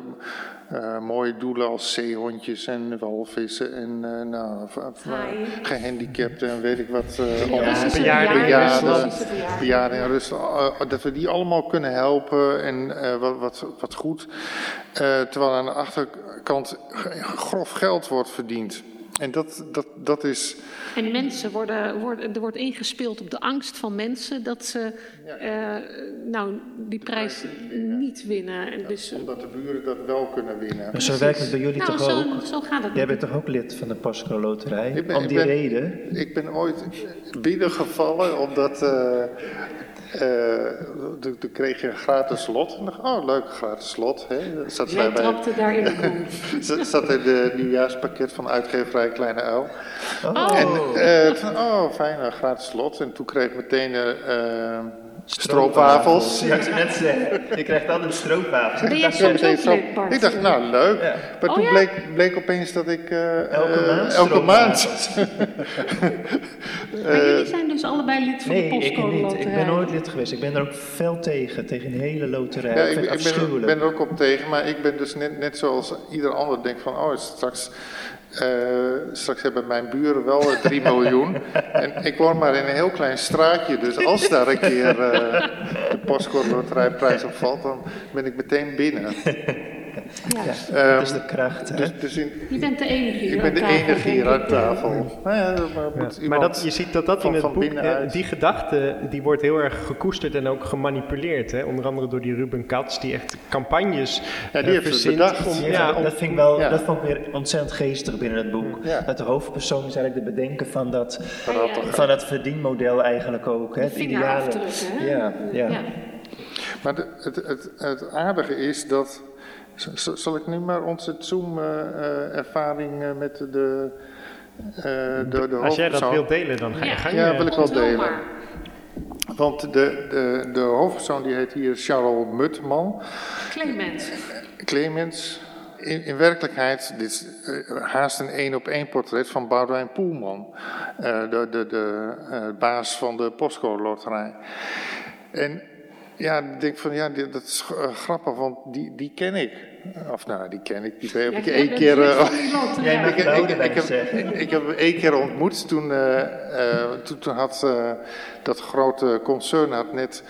[SPEAKER 4] eh, mooie doelen als zeehondjes en walvissen en eh, nou, gehandicapten en weet ik wat. eh,
[SPEAKER 3] Ja,
[SPEAKER 2] bejaarden in
[SPEAKER 3] bejaarden,
[SPEAKER 4] in Rusland, dat we die allemaal kunnen helpen en eh, wat, wat, wat goed. Eh, terwijl aan de achterkant grof geld wordt verdiend. En dat, dat, dat is.
[SPEAKER 3] En mensen worden, worden, er wordt ingespeeld op de angst van mensen dat ze eh, nou, die prijs niet winnen. En dus,
[SPEAKER 4] omdat de buren dat wel kunnen winnen.
[SPEAKER 5] Maar zo werkt het bij jullie
[SPEAKER 3] nou,
[SPEAKER 5] toch
[SPEAKER 3] zo,
[SPEAKER 5] ook?
[SPEAKER 3] zo gaat het.
[SPEAKER 5] Jij bent toch ook lid van de Postcode Loterij?
[SPEAKER 4] Ik ben-
[SPEAKER 5] Om
[SPEAKER 4] ik
[SPEAKER 5] die
[SPEAKER 4] ben-
[SPEAKER 5] reden?
[SPEAKER 4] Ik ben ooit binnengevallen omdat. eh, toen toen kreeg je een gratis lot. En dacht, oh, leuk, gratis slot. Hè. Dat zat
[SPEAKER 3] Jij
[SPEAKER 4] bij-
[SPEAKER 3] trapte daarin de koen.
[SPEAKER 4] Zat zat in de nieuwjaarspakket van uitgeverij Kleine Uil.
[SPEAKER 5] Oh,
[SPEAKER 4] En eh, oh, fijn, een gratis slot. En toen kreeg ik meteen eh, eh, stroopwafels.
[SPEAKER 5] Ja, ik net zeggen. Je krijgt altijd stroopwafels. Ik dacht,
[SPEAKER 4] meteen? Ik dacht, nou leuk.
[SPEAKER 5] Ja.
[SPEAKER 4] Maar
[SPEAKER 3] Oh,
[SPEAKER 4] toen
[SPEAKER 3] ja?
[SPEAKER 4] bleek, bleek opeens dat ik eh,
[SPEAKER 5] Elke
[SPEAKER 4] eh,
[SPEAKER 5] maand
[SPEAKER 4] elke maand
[SPEAKER 3] Maar jullie zijn dus allebei lid van
[SPEAKER 5] Nee,
[SPEAKER 3] de
[SPEAKER 5] ik
[SPEAKER 3] postcode
[SPEAKER 5] niet.
[SPEAKER 3] loterij.
[SPEAKER 5] Ik ben nooit lid geweest. Ik ben er ook fel tegen, tegen de hele loterij.
[SPEAKER 4] Ja,
[SPEAKER 5] ik
[SPEAKER 4] ik,
[SPEAKER 5] vind
[SPEAKER 4] ik ben, er- ben er ook op tegen, maar ik ben dus net, net zoals ieder ander denk van, oh, straks, eh, straks hebben mijn buren wel eh, 3 miljoen. En ik woon maar in een heel klein straatje, dus als daar een keer eh, de postcode loterijprijs op valt, dan ben ik meteen binnen.
[SPEAKER 3] Ja.
[SPEAKER 4] Ehm,
[SPEAKER 5] Dat is de kracht, hè?
[SPEAKER 4] dus, dus in,
[SPEAKER 3] Je bent de enige hier
[SPEAKER 4] ik ben
[SPEAKER 3] aan
[SPEAKER 4] de
[SPEAKER 3] tafel,
[SPEAKER 4] enige hier aan tafel. Nou ja, maar,
[SPEAKER 2] Ja,
[SPEAKER 4] moet
[SPEAKER 2] Maar
[SPEAKER 4] iemand
[SPEAKER 2] dat, je ziet dat dat
[SPEAKER 4] van-
[SPEAKER 2] in het
[SPEAKER 4] van
[SPEAKER 2] boek,
[SPEAKER 4] binnenuit-
[SPEAKER 2] eh, die gedachte, die wordt heel erg gekoesterd en ook gemanipuleerd. Hè? Onder andere door die Ruben Katz, die echt campagnes
[SPEAKER 4] Ja, die
[SPEAKER 2] eh,
[SPEAKER 4] heeft het
[SPEAKER 2] verzint
[SPEAKER 4] bedacht.
[SPEAKER 2] om-
[SPEAKER 5] Ja,
[SPEAKER 2] om-
[SPEAKER 5] dat, vind ik wel,
[SPEAKER 4] ja.
[SPEAKER 5] dat vond ik weer ontzettend geestig binnen het boek.
[SPEAKER 4] Ja.
[SPEAKER 5] Dat de hoofdpersoon is eigenlijk de bedenken van dat,
[SPEAKER 3] Ja, ja.
[SPEAKER 5] van dat verdienmodel eigenlijk ook. Hè? Het ideale.
[SPEAKER 3] hè?
[SPEAKER 5] Ja, ja.
[SPEAKER 3] Ja.
[SPEAKER 4] Maar de- het, het, het aardige is dat. Zal ik nu maar onze Zoom-ervaring met de, eh de, de
[SPEAKER 2] als jij dat wilt delen, dan ga je
[SPEAKER 3] Ja.
[SPEAKER 2] gang.
[SPEAKER 4] Ja,
[SPEAKER 2] eh,
[SPEAKER 4] wil ik wel delen. Want de, de, de hoofdpersoon die heet hier Charles Mutman.
[SPEAKER 3] Clemens.
[SPEAKER 4] Clemens. in, in werkelijkheid, dit is uh, haast een één op één portret van Boudewijn Poelman, uh, de, de, de uh, baas van de postcode loterij. En ja, ik denk van ja, dat is grappig, want die, die ken ik. Of nou, die ken ik. Die heb ik één keer.
[SPEAKER 5] Jij ik, ik,
[SPEAKER 4] ik, heb, ik heb hem één keer ontmoet. Toen, uh, uh, toen, toen, had uh, dat grote concern had net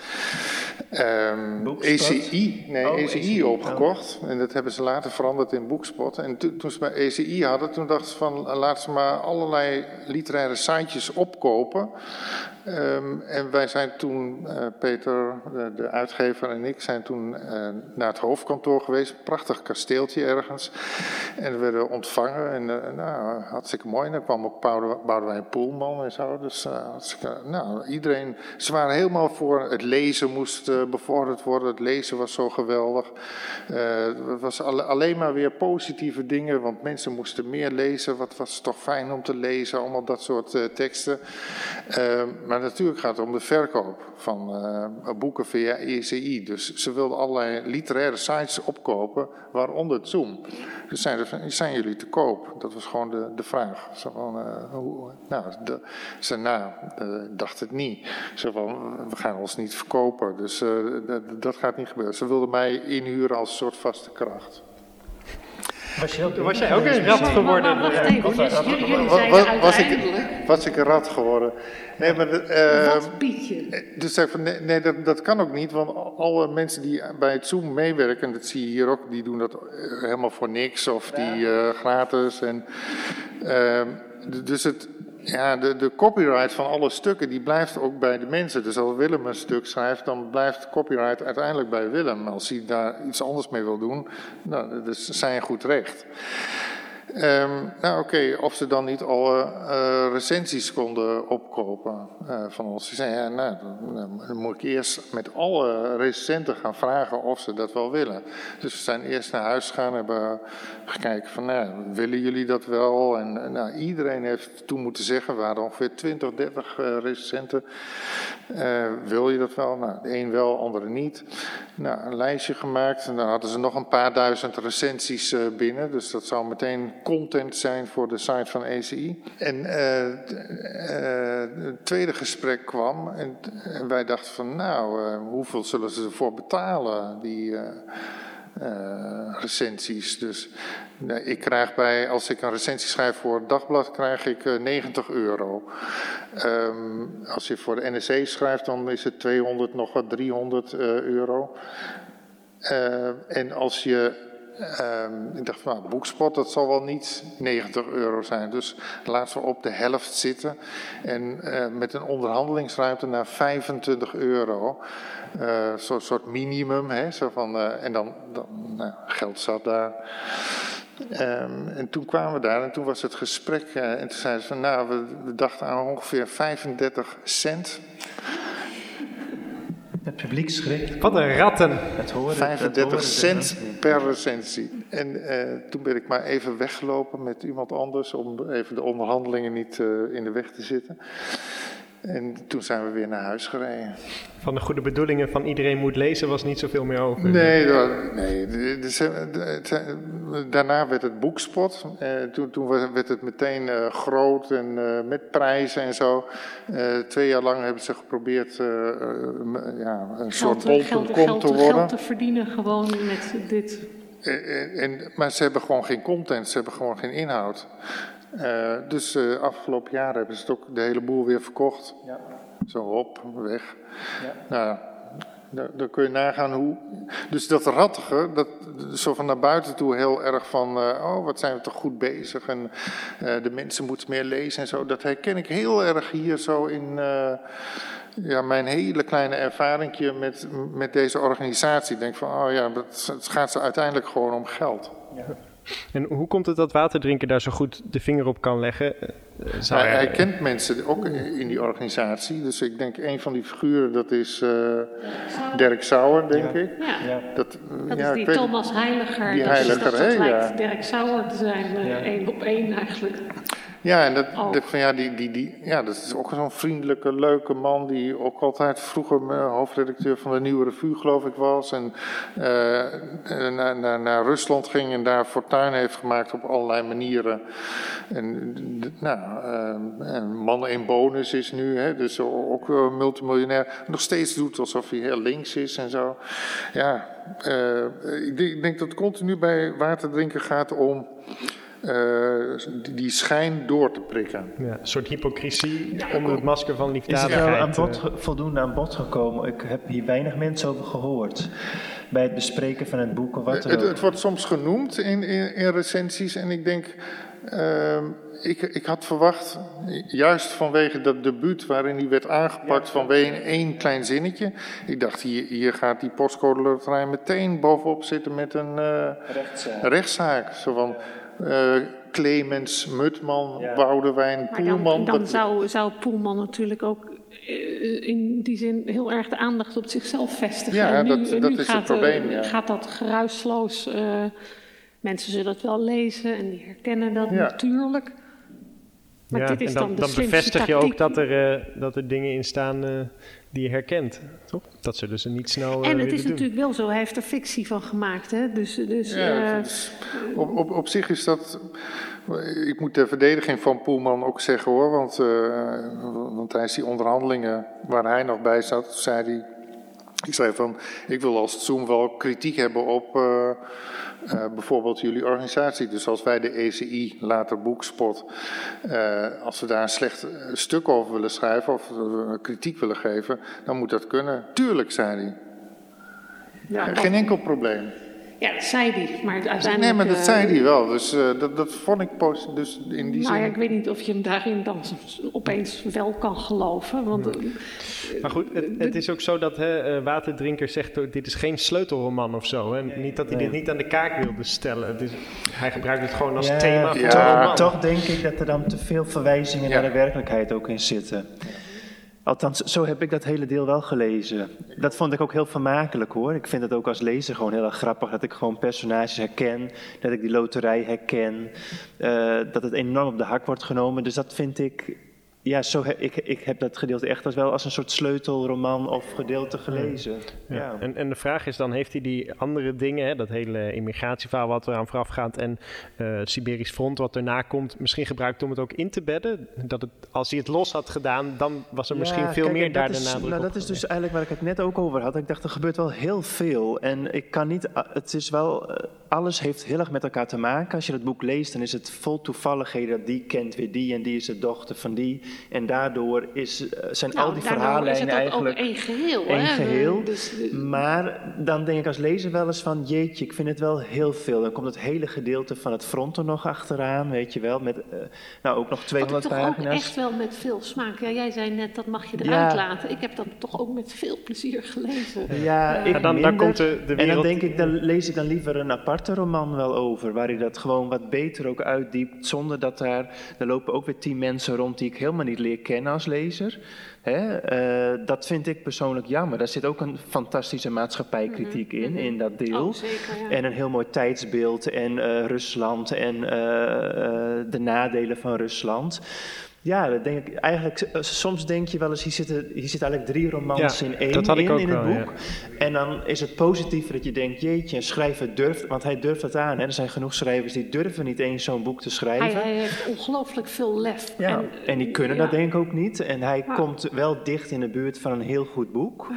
[SPEAKER 4] um, ECI, nee, oh, ECI, ECI opgekocht. Oh. En dat hebben ze later veranderd in Boekspot. En to, toen ze bij ECI hadden, toen dachten ze van laten ze maar allerlei literaire sitejes opkopen. Um, en wij zijn toen, Peter, de, de, uitgever en ik, zijn toen naar het hoofdkantoor geweest. Prachtig kasteeltje ergens. En we werden ontvangen en uh, nou, hartstikke mooi. En dan kwam ook Boudewijn Poelman en zo. Dus nou, iedereen, ze waren helemaal voor het lezen moest uh, bevorderd worden. Het lezen was zo geweldig. het was alleen maar weer positieve dingen, want mensen moesten meer lezen. Wat was toch fijn om te lezen, allemaal dat soort teksten. maar natuurlijk gaat het om de verkoop van boeken via ECI. Dus ze wilden allerlei literaire sites opkopen waaronder Zoom. Dus van, zijn jullie te koop? Dat was gewoon de, de vraag. Zo van, nou, de, ze nou, dacht het niet. Zo van, we gaan ons niet verkopen, dus uh, dat gaat niet gebeuren. Ze wilden mij inhuren als soort vaste kracht.
[SPEAKER 2] Was, je ook, was jij ook een rat geworden?
[SPEAKER 3] Wacht even, jullie zeiden
[SPEAKER 4] was, ik, was ik een rat geworden? Nee, maar...
[SPEAKER 3] Uh, Wat Pietje?
[SPEAKER 4] Dus zeg van, nee, nee dat, dat kan ook niet, want alle mensen die bij het Zoom meewerken, dat zie je hier ook, die doen dat helemaal voor niks of die uh, gratis. En, uh, dus het, ja, de, de copyright van alle stukken die blijft ook bij de mensen. Dus als Willem een stuk schrijft, dan blijft copyright uiteindelijk bij Willem. Als hij daar iets anders mee wil doen, nou, dat is zijn goed recht. Um, nou oké, of ze dan niet alle uh, recensies konden opkopen uh, van ons. Ze zeiden, ja, nou, dan, moet ik eerst met alle recensenten gaan vragen of ze dat wel willen. Dus we zijn eerst naar huis gegaan, hebben gekeken van, nou, willen jullie dat wel? En nou, iedereen heeft toen moeten zeggen, waren ongeveer 20, 30 uh, recensenten. wil je dat wel? Nou, de een wel, andere niet. Nou, een lijstje gemaakt en dan hadden ze nog een paar duizend recensies binnen. Dus dat zou meteen content zijn voor de site van ECI. En uh, het tweede gesprek kwam en, en wij dachten van nou, uh, hoeveel zullen ze ervoor betalen, die recensies. Dus ik krijg bij, als ik een recensie schrijf voor het dagblad, krijg ik 90 euro. Um, als je voor de NSC schrijft, dan is het 200, nog wat 300 euro. en als je Um, ik dacht van nou, boekspot, dat zal wel niet 90 euro zijn. Dus laten we op de helft zitten. En uh, met een onderhandelingsruimte naar 25 euro. Uh, eh, Zo'n soort minimum. Hè, zo van, uh, en dan, dan nou, geld zat daar. Um, en toen kwamen we daar en toen was het gesprek. en toen zeiden ze van nou, we dachten aan ongeveer 35 cent.
[SPEAKER 5] Publiek schrikt.
[SPEAKER 2] Wat een ratten.
[SPEAKER 4] Het horen, 35 het cent per recensie. En uh, toen ben ik maar even weggelopen met iemand anders om even de onderhandelingen niet uh, in de weg te zitten. En toen zijn we weer naar huis gereden.
[SPEAKER 2] Van de goede bedoelingen van iedereen moet lezen was niet zoveel meer over.
[SPEAKER 4] Nee, nee daarna werd het boekspot. Eh, toen, toen, werd het meteen uh, groot en uh, met prijzen en zo. Twee jaar lang hebben ze geprobeerd ja, een soort bol.com te worden.
[SPEAKER 3] Geld te verdienen gewoon met dit.
[SPEAKER 4] En, en, maar ze hebben gewoon geen content, ze hebben gewoon geen inhoud. Uh, dus uh, afgelopen jaar hebben ze het ook de hele boel weer verkocht. Ja. Zo op, weg. Ja. Nou, dan kun je nagaan hoe. Dus dat rattige, dat zo van naar buiten toe heel erg van. Uh, oh, wat zijn we toch goed bezig. En de mensen moeten meer lezen en zo. Dat herken ik heel erg hier zo in. ja, mijn hele kleine ervaringje met, met deze organisatie. Ik denk van, oh ja, het gaat ze uiteindelijk gewoon om geld. Ja.
[SPEAKER 2] En hoe komt het dat waterdrinken daar zo goed de vinger op kan leggen? Eh,
[SPEAKER 4] hij, hij, kent mensen ook in die organisatie. Dus ik denk een van die figuren, dat is uh, Dirk Sauer, denk ik.
[SPEAKER 3] Ja. Dat, dat ja, is die Thomas Heiliger. Die Heiliger, dat, dat lijkt Dirk Sauer te zijn, één op één eigenlijk.
[SPEAKER 4] Ja, en dat,
[SPEAKER 3] Ook.
[SPEAKER 4] dat, van, ja, die, die, die, ja, dat is ook zo'n vriendelijke, leuke man die ook altijd vroeger hoofdredacteur van de Nieuwe Revue, geloof ik, was. En eh, eh, naar, naar, naar Rusland ging en daar fortuin heeft gemaakt op allerlei manieren. En, nou, eh, en man in bonus is nu, hè, dus ook eh, multimiljonair. Nog steeds doet alsof hij heel links is en zo. Ja, ik, denk, ik denk dat het continu bij waterdrinken gaat om eh, die, die schijn door te prikken.
[SPEAKER 2] Ja, een soort hypocrisie onder het masker van
[SPEAKER 5] Is het
[SPEAKER 2] liefdadigheid.
[SPEAKER 5] wel aan bod,
[SPEAKER 2] eh.
[SPEAKER 5] voldoende aan bod gekomen? Ik heb hier weinig mensen over gehoord. Bij het bespreken van het boek of wat dan
[SPEAKER 4] Het,
[SPEAKER 5] ook.
[SPEAKER 4] het wordt soms genoemd in, in, in recensies en ik denk, ehm, ik, ik had verwacht, juist vanwege dat debuut waarin hij werd aangepakt vanwege één klein zinnetje. Ik dacht, hier, hier gaat die postcode loterij meteen bovenop zitten met een eh,
[SPEAKER 5] Rechtszaak.
[SPEAKER 4] rechtszaak. Zo van Clemens, Mutman,
[SPEAKER 5] Ja.
[SPEAKER 4] Boudewijn,
[SPEAKER 3] dan,
[SPEAKER 4] Poelman.
[SPEAKER 3] dan
[SPEAKER 4] dat-
[SPEAKER 3] zou, zou Poelman natuurlijk ook eh, in die zin heel erg de aandacht op zichzelf vestigen.
[SPEAKER 4] Ja,
[SPEAKER 3] nu,
[SPEAKER 4] dat- dat is het
[SPEAKER 3] gaat, eh,
[SPEAKER 4] probleem, ja.
[SPEAKER 3] gaat dat geruisloos. eh, mensen zullen het wel lezen en die herkennen dat
[SPEAKER 4] Ja.
[SPEAKER 3] natuurlijk. Maar
[SPEAKER 2] Ja,
[SPEAKER 3] dit is
[SPEAKER 2] en
[SPEAKER 3] dan,
[SPEAKER 2] dan,
[SPEAKER 3] de
[SPEAKER 2] dan bevestig je ook dat er, eh, dat er dingen in staan eh, die je herkent. Toch? Dat zullen ze niet snel eh,
[SPEAKER 3] En het is
[SPEAKER 2] doen.
[SPEAKER 3] natuurlijk wel zo, hij heeft er fictie van gemaakt. Hè? Dus, dus
[SPEAKER 4] Ja,
[SPEAKER 3] eh,
[SPEAKER 4] is- op, op, op zich is dat. Ik moet ter verdediging van Poelman ook zeggen hoor, want, eh, want tijdens die onderhandelingen waar hij nog bij zat, zei hij. Ik zei van, ik wil als Zoom wel kritiek hebben op eh, eh, bijvoorbeeld jullie organisatie. Dus als wij de ECI, later Boekspot, eh, als we daar een slecht stuk over willen schrijven of kritiek willen geven, dan moet dat kunnen. Tuurlijk, zei hij.
[SPEAKER 3] ja,
[SPEAKER 4] Geen enkel probleem.
[SPEAKER 3] Ja, dat zei hij. Maar uiteindelijk...
[SPEAKER 4] Nee, maar dat
[SPEAKER 3] eh,
[SPEAKER 4] zei hij wel. Dus eh, dat, dat vond ik positief. Dus in die
[SPEAKER 3] Nou ja,
[SPEAKER 4] zin.
[SPEAKER 3] ik weet niet of je hem daarin dan opeens wel kan geloven. Want eh,
[SPEAKER 2] Maar goed, het, het is ook zo dat hè, eh, Waterdrinker zegt, oh, dit is geen sleutelroman of zo. Hè? Niet dat hij dit niet aan de kaak wilde stellen. Is, hij gebruikt het gewoon als
[SPEAKER 5] Ja,
[SPEAKER 2] thema voor
[SPEAKER 4] Ja.
[SPEAKER 2] roman.
[SPEAKER 5] Toch denk ik dat er dan te veel verwijzingen
[SPEAKER 4] Ja.
[SPEAKER 5] naar de werkelijkheid ook in zitten. Althans, zo heb ik dat hele deel wel gelezen. Dat vond ik ook heel vermakelijk hoor. Ik vind het ook als lezer gewoon heel erg grappig dat ik gewoon personages herken. Dat ik die loterij herken. eh, dat het enorm op de hak wordt genomen. Dus dat vind ik. Ja, zo he- ik, ik heb dat gedeelte echt als wel als een soort sleutelroman of gedeelte gelezen. Ja.
[SPEAKER 2] Ja. En, en de vraag is dan, heeft hij die andere dingen, hè, dat hele immigratieverhaal wat eraan vooraf gaat en eh, het Siberisch front wat erna komt, misschien gebruikt om het ook in te bedden? Dat het, als hij het los had gedaan, dan was er misschien veel
[SPEAKER 5] kijk,
[SPEAKER 2] meer daar
[SPEAKER 5] dat
[SPEAKER 2] de
[SPEAKER 5] is,
[SPEAKER 2] nadruk
[SPEAKER 5] nou, Dat is dus eigenlijk waar ik het net ook over had. Ik dacht, er gebeurt wel heel veel. En ik kan niet, het is wel, eh, alles heeft heel erg met elkaar te maken. Als je het boek leest, dan is het vol toevalligheden. Die kent weer die en die is de dochter van die. En daardoor is, eh, zijn
[SPEAKER 3] nou,
[SPEAKER 5] al die verhaallijnen
[SPEAKER 3] het ook,
[SPEAKER 5] eigenlijk...
[SPEAKER 3] ook één geheel.
[SPEAKER 5] één
[SPEAKER 3] hè?
[SPEAKER 5] geheel.
[SPEAKER 3] Dus,
[SPEAKER 5] Maar dan denk ik als lezer wel eens van, jeetje, ik vind het wel heel veel. Dan komt het hele gedeelte van het front er nog achteraan, weet je wel. Met eh, nou ook nog 200
[SPEAKER 3] toch ook
[SPEAKER 5] pagina's.
[SPEAKER 3] echt wel met veel smaak. Ja, jij zei net, dat mag je
[SPEAKER 5] Ja.
[SPEAKER 3] eruit laten. Ik heb dat toch ook met veel plezier gelezen.
[SPEAKER 5] Ja, ik
[SPEAKER 2] Ja, dan, komt de, de
[SPEAKER 5] En dan
[SPEAKER 2] wereld...
[SPEAKER 5] denk ik, dan lees ik dan liever een aparte roman wel over, waar hij dat gewoon wat beter ook uitdiept, zonder dat daar, er lopen ook weer tien mensen rond die ik helemaal niet leer kennen als lezer. Hè? eh, dat vind ik persoonlijk jammer. Daar zit ook een fantastische maatschappijkritiek in, in dat deel.
[SPEAKER 3] Oh, zeker, ja.
[SPEAKER 5] En een heel mooi tijdsbeeld en eh, Rusland en eh, de nadelen van Rusland. Ja, dat denk ik eigenlijk. eh, Soms denk je wel eens, hier zitten, hier zitten eigenlijk drie romans
[SPEAKER 2] Ja,
[SPEAKER 5] in één
[SPEAKER 2] dat had ik
[SPEAKER 5] in,
[SPEAKER 2] ook
[SPEAKER 5] in het
[SPEAKER 2] wel,
[SPEAKER 5] boek. En dan is het positiever dat je denkt, jeetje, een schrijver durft, want hij durft het aan. Hè? Er zijn genoeg schrijvers die durven niet eens zo'n boek te schrijven.
[SPEAKER 3] hij heeft ongelooflijk veel lef.
[SPEAKER 5] Ja, en, die kunnen dat denk ik ook niet. En hij komt wel dicht in de buurt van een heel goed boek.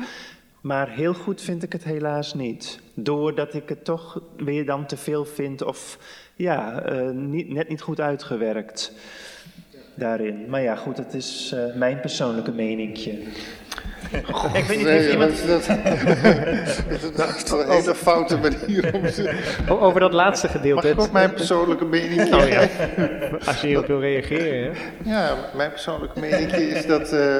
[SPEAKER 5] Maar heel goed vind ik het helaas niet. Doordat ik het toch weer dan te veel vind of ja, eh, niet, net niet goed uitgewerkt daarin. Maar ja, goed, het is eh, mijn persoonlijke meningje. ik weet niet,
[SPEAKER 4] Nee,
[SPEAKER 5] iemand...
[SPEAKER 4] dat, dat, dat is een hele foute manier om te...
[SPEAKER 2] Over dat laatste
[SPEAKER 4] Mag
[SPEAKER 2] gedeelte.
[SPEAKER 4] ik ook mijn persoonlijke mening?
[SPEAKER 2] Oh ja, als je hierop wil reageren. Hè?
[SPEAKER 4] Ja, mijn persoonlijke mening is dat, eh,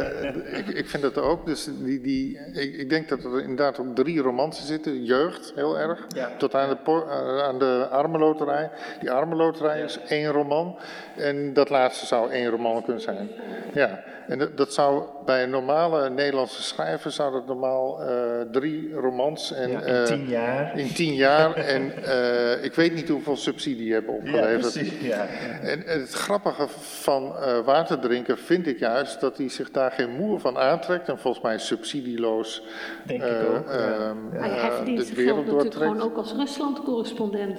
[SPEAKER 4] ik, ik vind dat ook, dus die, die, ik, ik denk dat er inderdaad ook drie romansen zitten, jeugd heel erg,
[SPEAKER 5] Ja.
[SPEAKER 4] tot aan de, eh, aan de armenloterij. Die armenloterij is één roman en dat laatste zou één roman kunnen zijn. Ja, en dat, dat zou bij een normale Nederlandse schrijver zou dat normaal uh, drie romans en
[SPEAKER 5] ja, in tien jaar.
[SPEAKER 4] In tien jaar en uh, ik weet niet hoeveel subsidie hebben opgeleverd.
[SPEAKER 5] Ja, precies, ja.
[SPEAKER 4] En, en, het grappige van waterdrinken vind ik juist dat hij zich daar geen moer van aantrekt en volgens mij subsidieloos
[SPEAKER 5] Denk ik ook, ja.
[SPEAKER 3] hij verdient zijn geld natuurlijk gewoon ook als Rusland-correspondent.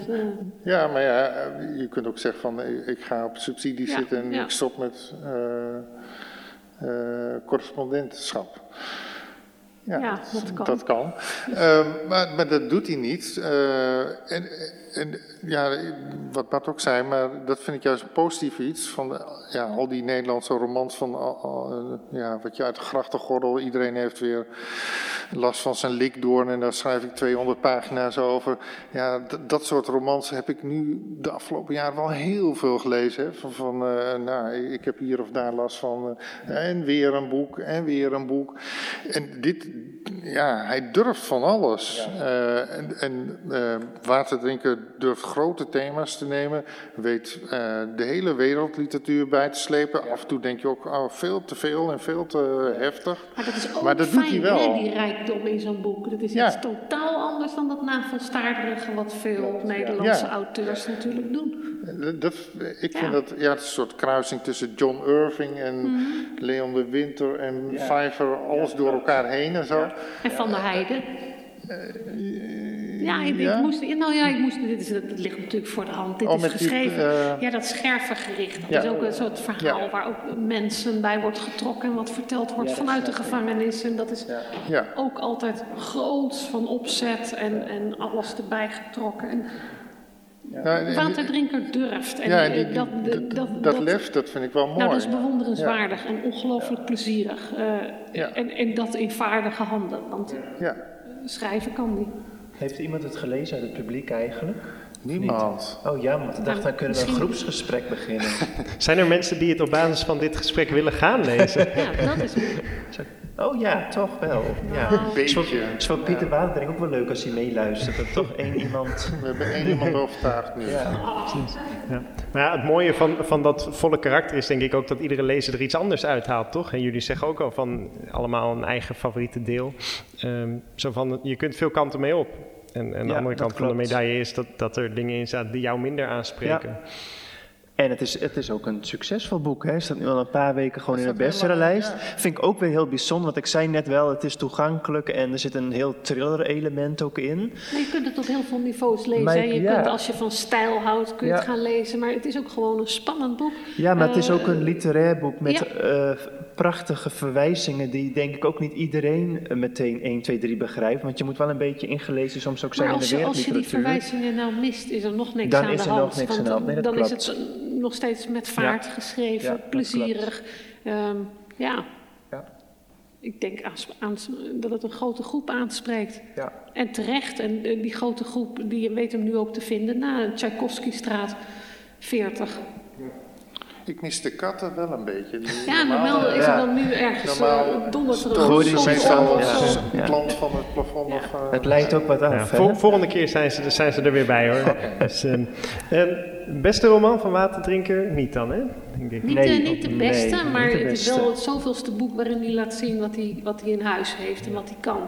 [SPEAKER 4] Ja, maar ja, je kunt ook zeggen van ik ga op subsidie zitten en ik stop met uh, correspondentschap.
[SPEAKER 3] Ja, ja, dat kan.
[SPEAKER 4] Dat kan. Uh, maar, maar, dat doet hij niet. Uh, en, en, ja, wat Bart ook zei, maar dat vind ik juist een positief iets. Van ja, al die Nederlandse romans van ja, wat je uit de grachtengordel, iedereen heeft weer last van zijn likdoorn en daar schrijf ik 200 pagina's over. Ja, dat soort romans heb ik nu de afgelopen jaren wel heel veel gelezen. Hè. Van, van uh, nou, ik heb hier of daar last van. Uh, en weer een boek, en weer een boek. En dit, ja, hij durft van alles. Ja. Uh, en en waterdrinken durft grote thema's te nemen. Weet de hele wereldliteratuur bij te slepen. Af en toe denk je ook, oh, veel te veel en veel te heftig.
[SPEAKER 3] Maar dat is ook
[SPEAKER 4] maar dat
[SPEAKER 3] fijn,
[SPEAKER 4] doet hij wel.
[SPEAKER 3] Hè, die rijkdom in zo'n boek. Dat is
[SPEAKER 4] Ja.
[SPEAKER 3] iets totaal anders dan dat navelstaarderige wat veel Nederlandse
[SPEAKER 4] Ja.
[SPEAKER 3] auteurs natuurlijk doen.
[SPEAKER 4] Dat, dat- ik vind
[SPEAKER 3] Ja.
[SPEAKER 4] dat ja, het is een soort kruising tussen John Irving en
[SPEAKER 3] Mhm.
[SPEAKER 4] Leon de Winter en Pfeiffer, alles door elkaar heen en zo.
[SPEAKER 3] En Van der Heijden. Ja, ik, ik
[SPEAKER 4] ja?
[SPEAKER 3] moest, nou ja, ik moest, dit is, het ligt natuurlijk voor de hand. Dit
[SPEAKER 4] Oh,
[SPEAKER 3] is
[SPEAKER 4] die,
[SPEAKER 3] geschreven,
[SPEAKER 4] eh,
[SPEAKER 3] ja, dat schervengericht. Dat
[SPEAKER 4] Ja.
[SPEAKER 3] is ook een soort verhaal
[SPEAKER 4] Ja.
[SPEAKER 3] waar ook mensen bij wordt getrokken en wat verteld wordt vanuit de gevangenis. En dat is
[SPEAKER 4] Ja.
[SPEAKER 3] ook altijd groots van opzet en, en alles erbij getrokken. En
[SPEAKER 4] en-
[SPEAKER 3] waterdrinker durft. En
[SPEAKER 4] ja, en die- die-
[SPEAKER 3] dat,
[SPEAKER 4] dat,
[SPEAKER 3] dat,
[SPEAKER 4] dat, lef, dat vind ik wel mooi.
[SPEAKER 3] nou, dat is bewonderenswaardig en ongelooflijk plezierig. Eh,
[SPEAKER 4] Ja.
[SPEAKER 3] en, en dat in vaardige handen, want
[SPEAKER 4] Ja,
[SPEAKER 3] schrijven kan die.
[SPEAKER 5] Heeft iemand het gelezen uit het publiek eigenlijk?
[SPEAKER 4] Niemand.
[SPEAKER 5] Oh ja, want ik dacht, dan kunnen we een groepsgesprek beginnen.
[SPEAKER 2] Zijn er mensen die het op basis van dit gesprek willen gaan lezen?
[SPEAKER 3] Ja, dat is
[SPEAKER 5] Oh ja, toch wel. Ja.
[SPEAKER 3] Nou,
[SPEAKER 5] is voor,
[SPEAKER 4] Beetje.
[SPEAKER 5] het is voor Pieter Waterdring ook wel leuk als hij meeluistert. Dat toch één iemand...
[SPEAKER 4] We hebben één iemand overtuigd nu.
[SPEAKER 5] Ja.
[SPEAKER 2] Ja. Maar ja, het mooie van, van dat volle karakter is denk ik ook dat iedere lezer er iets anders uithaalt, toch? En jullie zeggen ook al van allemaal een eigen favoriete deel. Ehm, zo van, je kunt veel kanten mee op. En, en de
[SPEAKER 5] Ja,
[SPEAKER 2] andere kant van de medaille is dat, dat er dingen in staan die jou minder aanspreken.
[SPEAKER 5] En het is, het is ook een succesvol boek. Hè. Staat nu al een paar weken gewoon in de bestsellerlijst. Vind ik ook weer heel bijzonder. Want ik zei net wel, het is toegankelijk en er zit een heel thriller element ook in.
[SPEAKER 3] Maar je kunt het op heel veel niveaus lezen.
[SPEAKER 5] Maar
[SPEAKER 3] je
[SPEAKER 5] ja.
[SPEAKER 3] kunt, als je van stijl houdt, kun je het gaan lezen. Maar het is ook gewoon een spannend boek.
[SPEAKER 5] Ja, maar het is
[SPEAKER 3] Eh,
[SPEAKER 5] ook een literair boek met eh, prachtige verwijzingen die denk ik ook niet iedereen eh, meteen 1, 2, 3 begrijpt. Want je moet wel een beetje ingelezen soms ook zijn
[SPEAKER 3] Maar
[SPEAKER 5] in
[SPEAKER 3] als
[SPEAKER 5] de
[SPEAKER 3] je, als je die
[SPEAKER 5] wereldliteratuur.
[SPEAKER 3] verwijzingen nou mist, is er nog niks
[SPEAKER 5] Dan
[SPEAKER 3] aan
[SPEAKER 5] is
[SPEAKER 3] de
[SPEAKER 5] er nog
[SPEAKER 3] hand.
[SPEAKER 5] niks aan de hand. Nee, dat
[SPEAKER 3] dan
[SPEAKER 5] klopt.
[SPEAKER 3] is het eh, nog steeds met vaart geschreven,
[SPEAKER 5] Ja,
[SPEAKER 3] plezierig. Ehm, ja.
[SPEAKER 5] Ja.
[SPEAKER 3] Ik denk aans- aans- dat het een grote groep aanspreekt.
[SPEAKER 5] Ja.
[SPEAKER 3] En terecht. En eh, die grote groep, die weet hem nu ook te vinden na Tchaikovsky-straat 40.
[SPEAKER 4] Ik mis de katten wel een beetje. Die
[SPEAKER 3] Ja,
[SPEAKER 4] normaal,
[SPEAKER 3] normaal is er dan nu ergens
[SPEAKER 4] Normaal
[SPEAKER 3] uh, dondert er een
[SPEAKER 4] meestal als
[SPEAKER 5] Ja.
[SPEAKER 4] plant van het plafond.
[SPEAKER 3] Ja.
[SPEAKER 4] Of, eh,
[SPEAKER 5] Het leidt ook wat af.
[SPEAKER 2] Ja,
[SPEAKER 5] hè?
[SPEAKER 2] vol- volgende keer zijn ze, zijn ze er weer bij hoor. Dus, ehm, ehm, beste roman van Waterdrinker? Niet dan, hè? Denk ik.
[SPEAKER 3] Niet,
[SPEAKER 5] Nee,
[SPEAKER 3] eh, niet de
[SPEAKER 5] nee,
[SPEAKER 3] beste,
[SPEAKER 5] niet
[SPEAKER 3] maar het is wel het zoveelste boek waarin hij laat zien wat hij, wat hij in huis heeft en wat hij kan.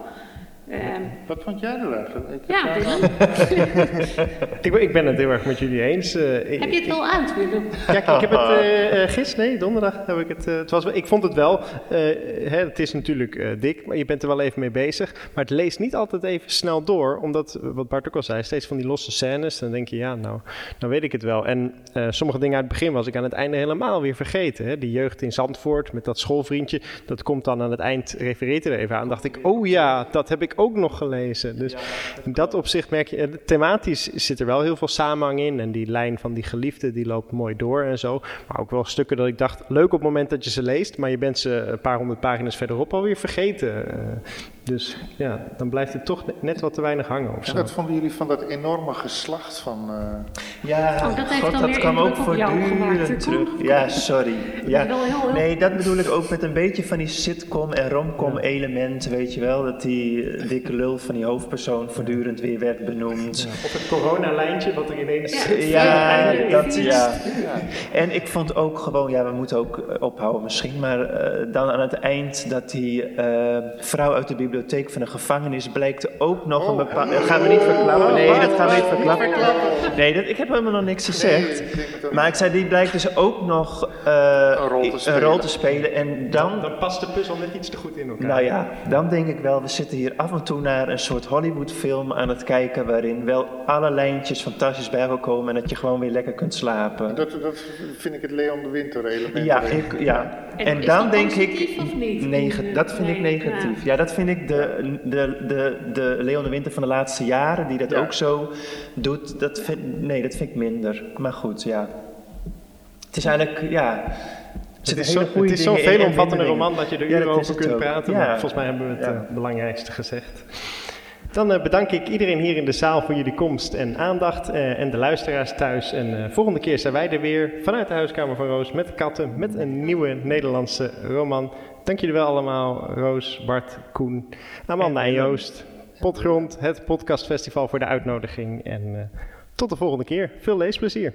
[SPEAKER 3] Ehm,
[SPEAKER 4] Wat vond jij er eigenlijk? Ik
[SPEAKER 3] ja, Willem,
[SPEAKER 2] Ik, ben- ik ben het heel erg met jullie eens. Eh, ik-
[SPEAKER 3] heb je het wel uit, Willem?
[SPEAKER 2] Ja, ik, ik heb het eh eh, gisteren, nee, donderdag heb ik het. eh, het was, ik vond het wel, eh, hè, het is natuurlijk eh, dik, maar je bent er wel even mee bezig. Maar het leest niet altijd even snel door, omdat, wat Bart ook al zei, steeds van die losse scènes. Dan denk je, ja, nou, nou weet ik het wel. En eh, sommige dingen uit het begin was ik aan het einde helemaal weer vergeten. Hè. Die jeugd in Zandvoort met dat schoolvriendje, dat komt dan aan het eind, refereert er even aan. dacht ik, oh ja, dat heb ik ook nog gelezen. Dus in dat opzicht merk je, eh, thematisch zit er wel heel veel samenhang in. En die lijn van die geliefde, die loopt mooi door en zo. Maar ook wel stukken dat ik dacht, leuk op het moment dat je ze leest, maar je bent ze een paar honderd pagina's verderop alweer vergeten. Dus ja, dan blijft het toch net wat te weinig hangen of
[SPEAKER 4] En wat vonden jullie van dat enorme geslacht van... eh,
[SPEAKER 5] Ja,
[SPEAKER 3] Oh, dat
[SPEAKER 5] God, dat kwam ook
[SPEAKER 3] op
[SPEAKER 5] voortdurend terug. Ja, sorry. Ja. Nee, dat bedoel ik ook met een beetje van die sitcom en romcom elementen, weet je wel. Dat die eh, dikke lul van die hoofdpersoon voortdurend weer werd benoemd.
[SPEAKER 2] Of het coronalijntje wat er ineens...
[SPEAKER 3] Ja.
[SPEAKER 5] Ja,
[SPEAKER 3] Ja,
[SPEAKER 5] dat,
[SPEAKER 3] ja.
[SPEAKER 5] ja. En ik vond ook gewoon, ja, we moeten ook eh, ophouden misschien, maar eh, dan aan het eind dat die eh, vrouw uit de bibliotheek van de gevangenis blijkt ook nog een bepaalde... Dat gaan we niet verklappen. Nee, dat gaan we niet verklappen. Nee, dat, ik heb helemaal nog niks gezegd. Maar ik zei, die blijkt dus ook nog eh,
[SPEAKER 4] Een rol te
[SPEAKER 5] een
[SPEAKER 4] spelen.
[SPEAKER 5] rol te spelen. En dan,
[SPEAKER 2] Dan past de puzzel net iets te goed in elkaar.
[SPEAKER 5] nou ja, dan denk ik wel, we zitten hier af en toe naar een soort Hollywoodfilm aan het kijken, waarin wel alle lijntjes fantastisch bij elkaar komen en dat je gewoon weer lekker kunt slapen.
[SPEAKER 4] Dat, dat vind ik het Leon de Winter element.
[SPEAKER 5] Ja, ik, ja.
[SPEAKER 3] En
[SPEAKER 5] En
[SPEAKER 3] is
[SPEAKER 5] dan
[SPEAKER 3] dat
[SPEAKER 5] denk ik.
[SPEAKER 3] of niet?
[SPEAKER 5] dat vind ik negatief. Ja, dat vind ik de, de, de, de Leon de Winter van de laatste jaren, die dat
[SPEAKER 4] Ja.
[SPEAKER 5] ook zo doet. Dat vind, nee, dat vind ik minder. Maar goed, ja. Het is eigenlijk, ja.
[SPEAKER 2] Het is, zo, het is zo'n veelomvattende roman dat je er uren over kunt praten.
[SPEAKER 5] Ja.
[SPEAKER 2] Maar volgens mij hebben we het eh, belangrijkste gezegd. Dan eh, bedank ik iedereen hier in de zaal voor jullie komst en aandacht. eh, en de luisteraars thuis. En volgende keer zijn wij er weer vanuit de Huiskamer van Roos met katten. Met een nieuwe Nederlandse roman. Dank jullie wel allemaal. Roos, Bart, Koen, Amanda
[SPEAKER 5] en Willem.
[SPEAKER 2] Joost. Potgrond, het podcastfestival voor de uitnodiging. En eh, tot de volgende keer. Veel leesplezier.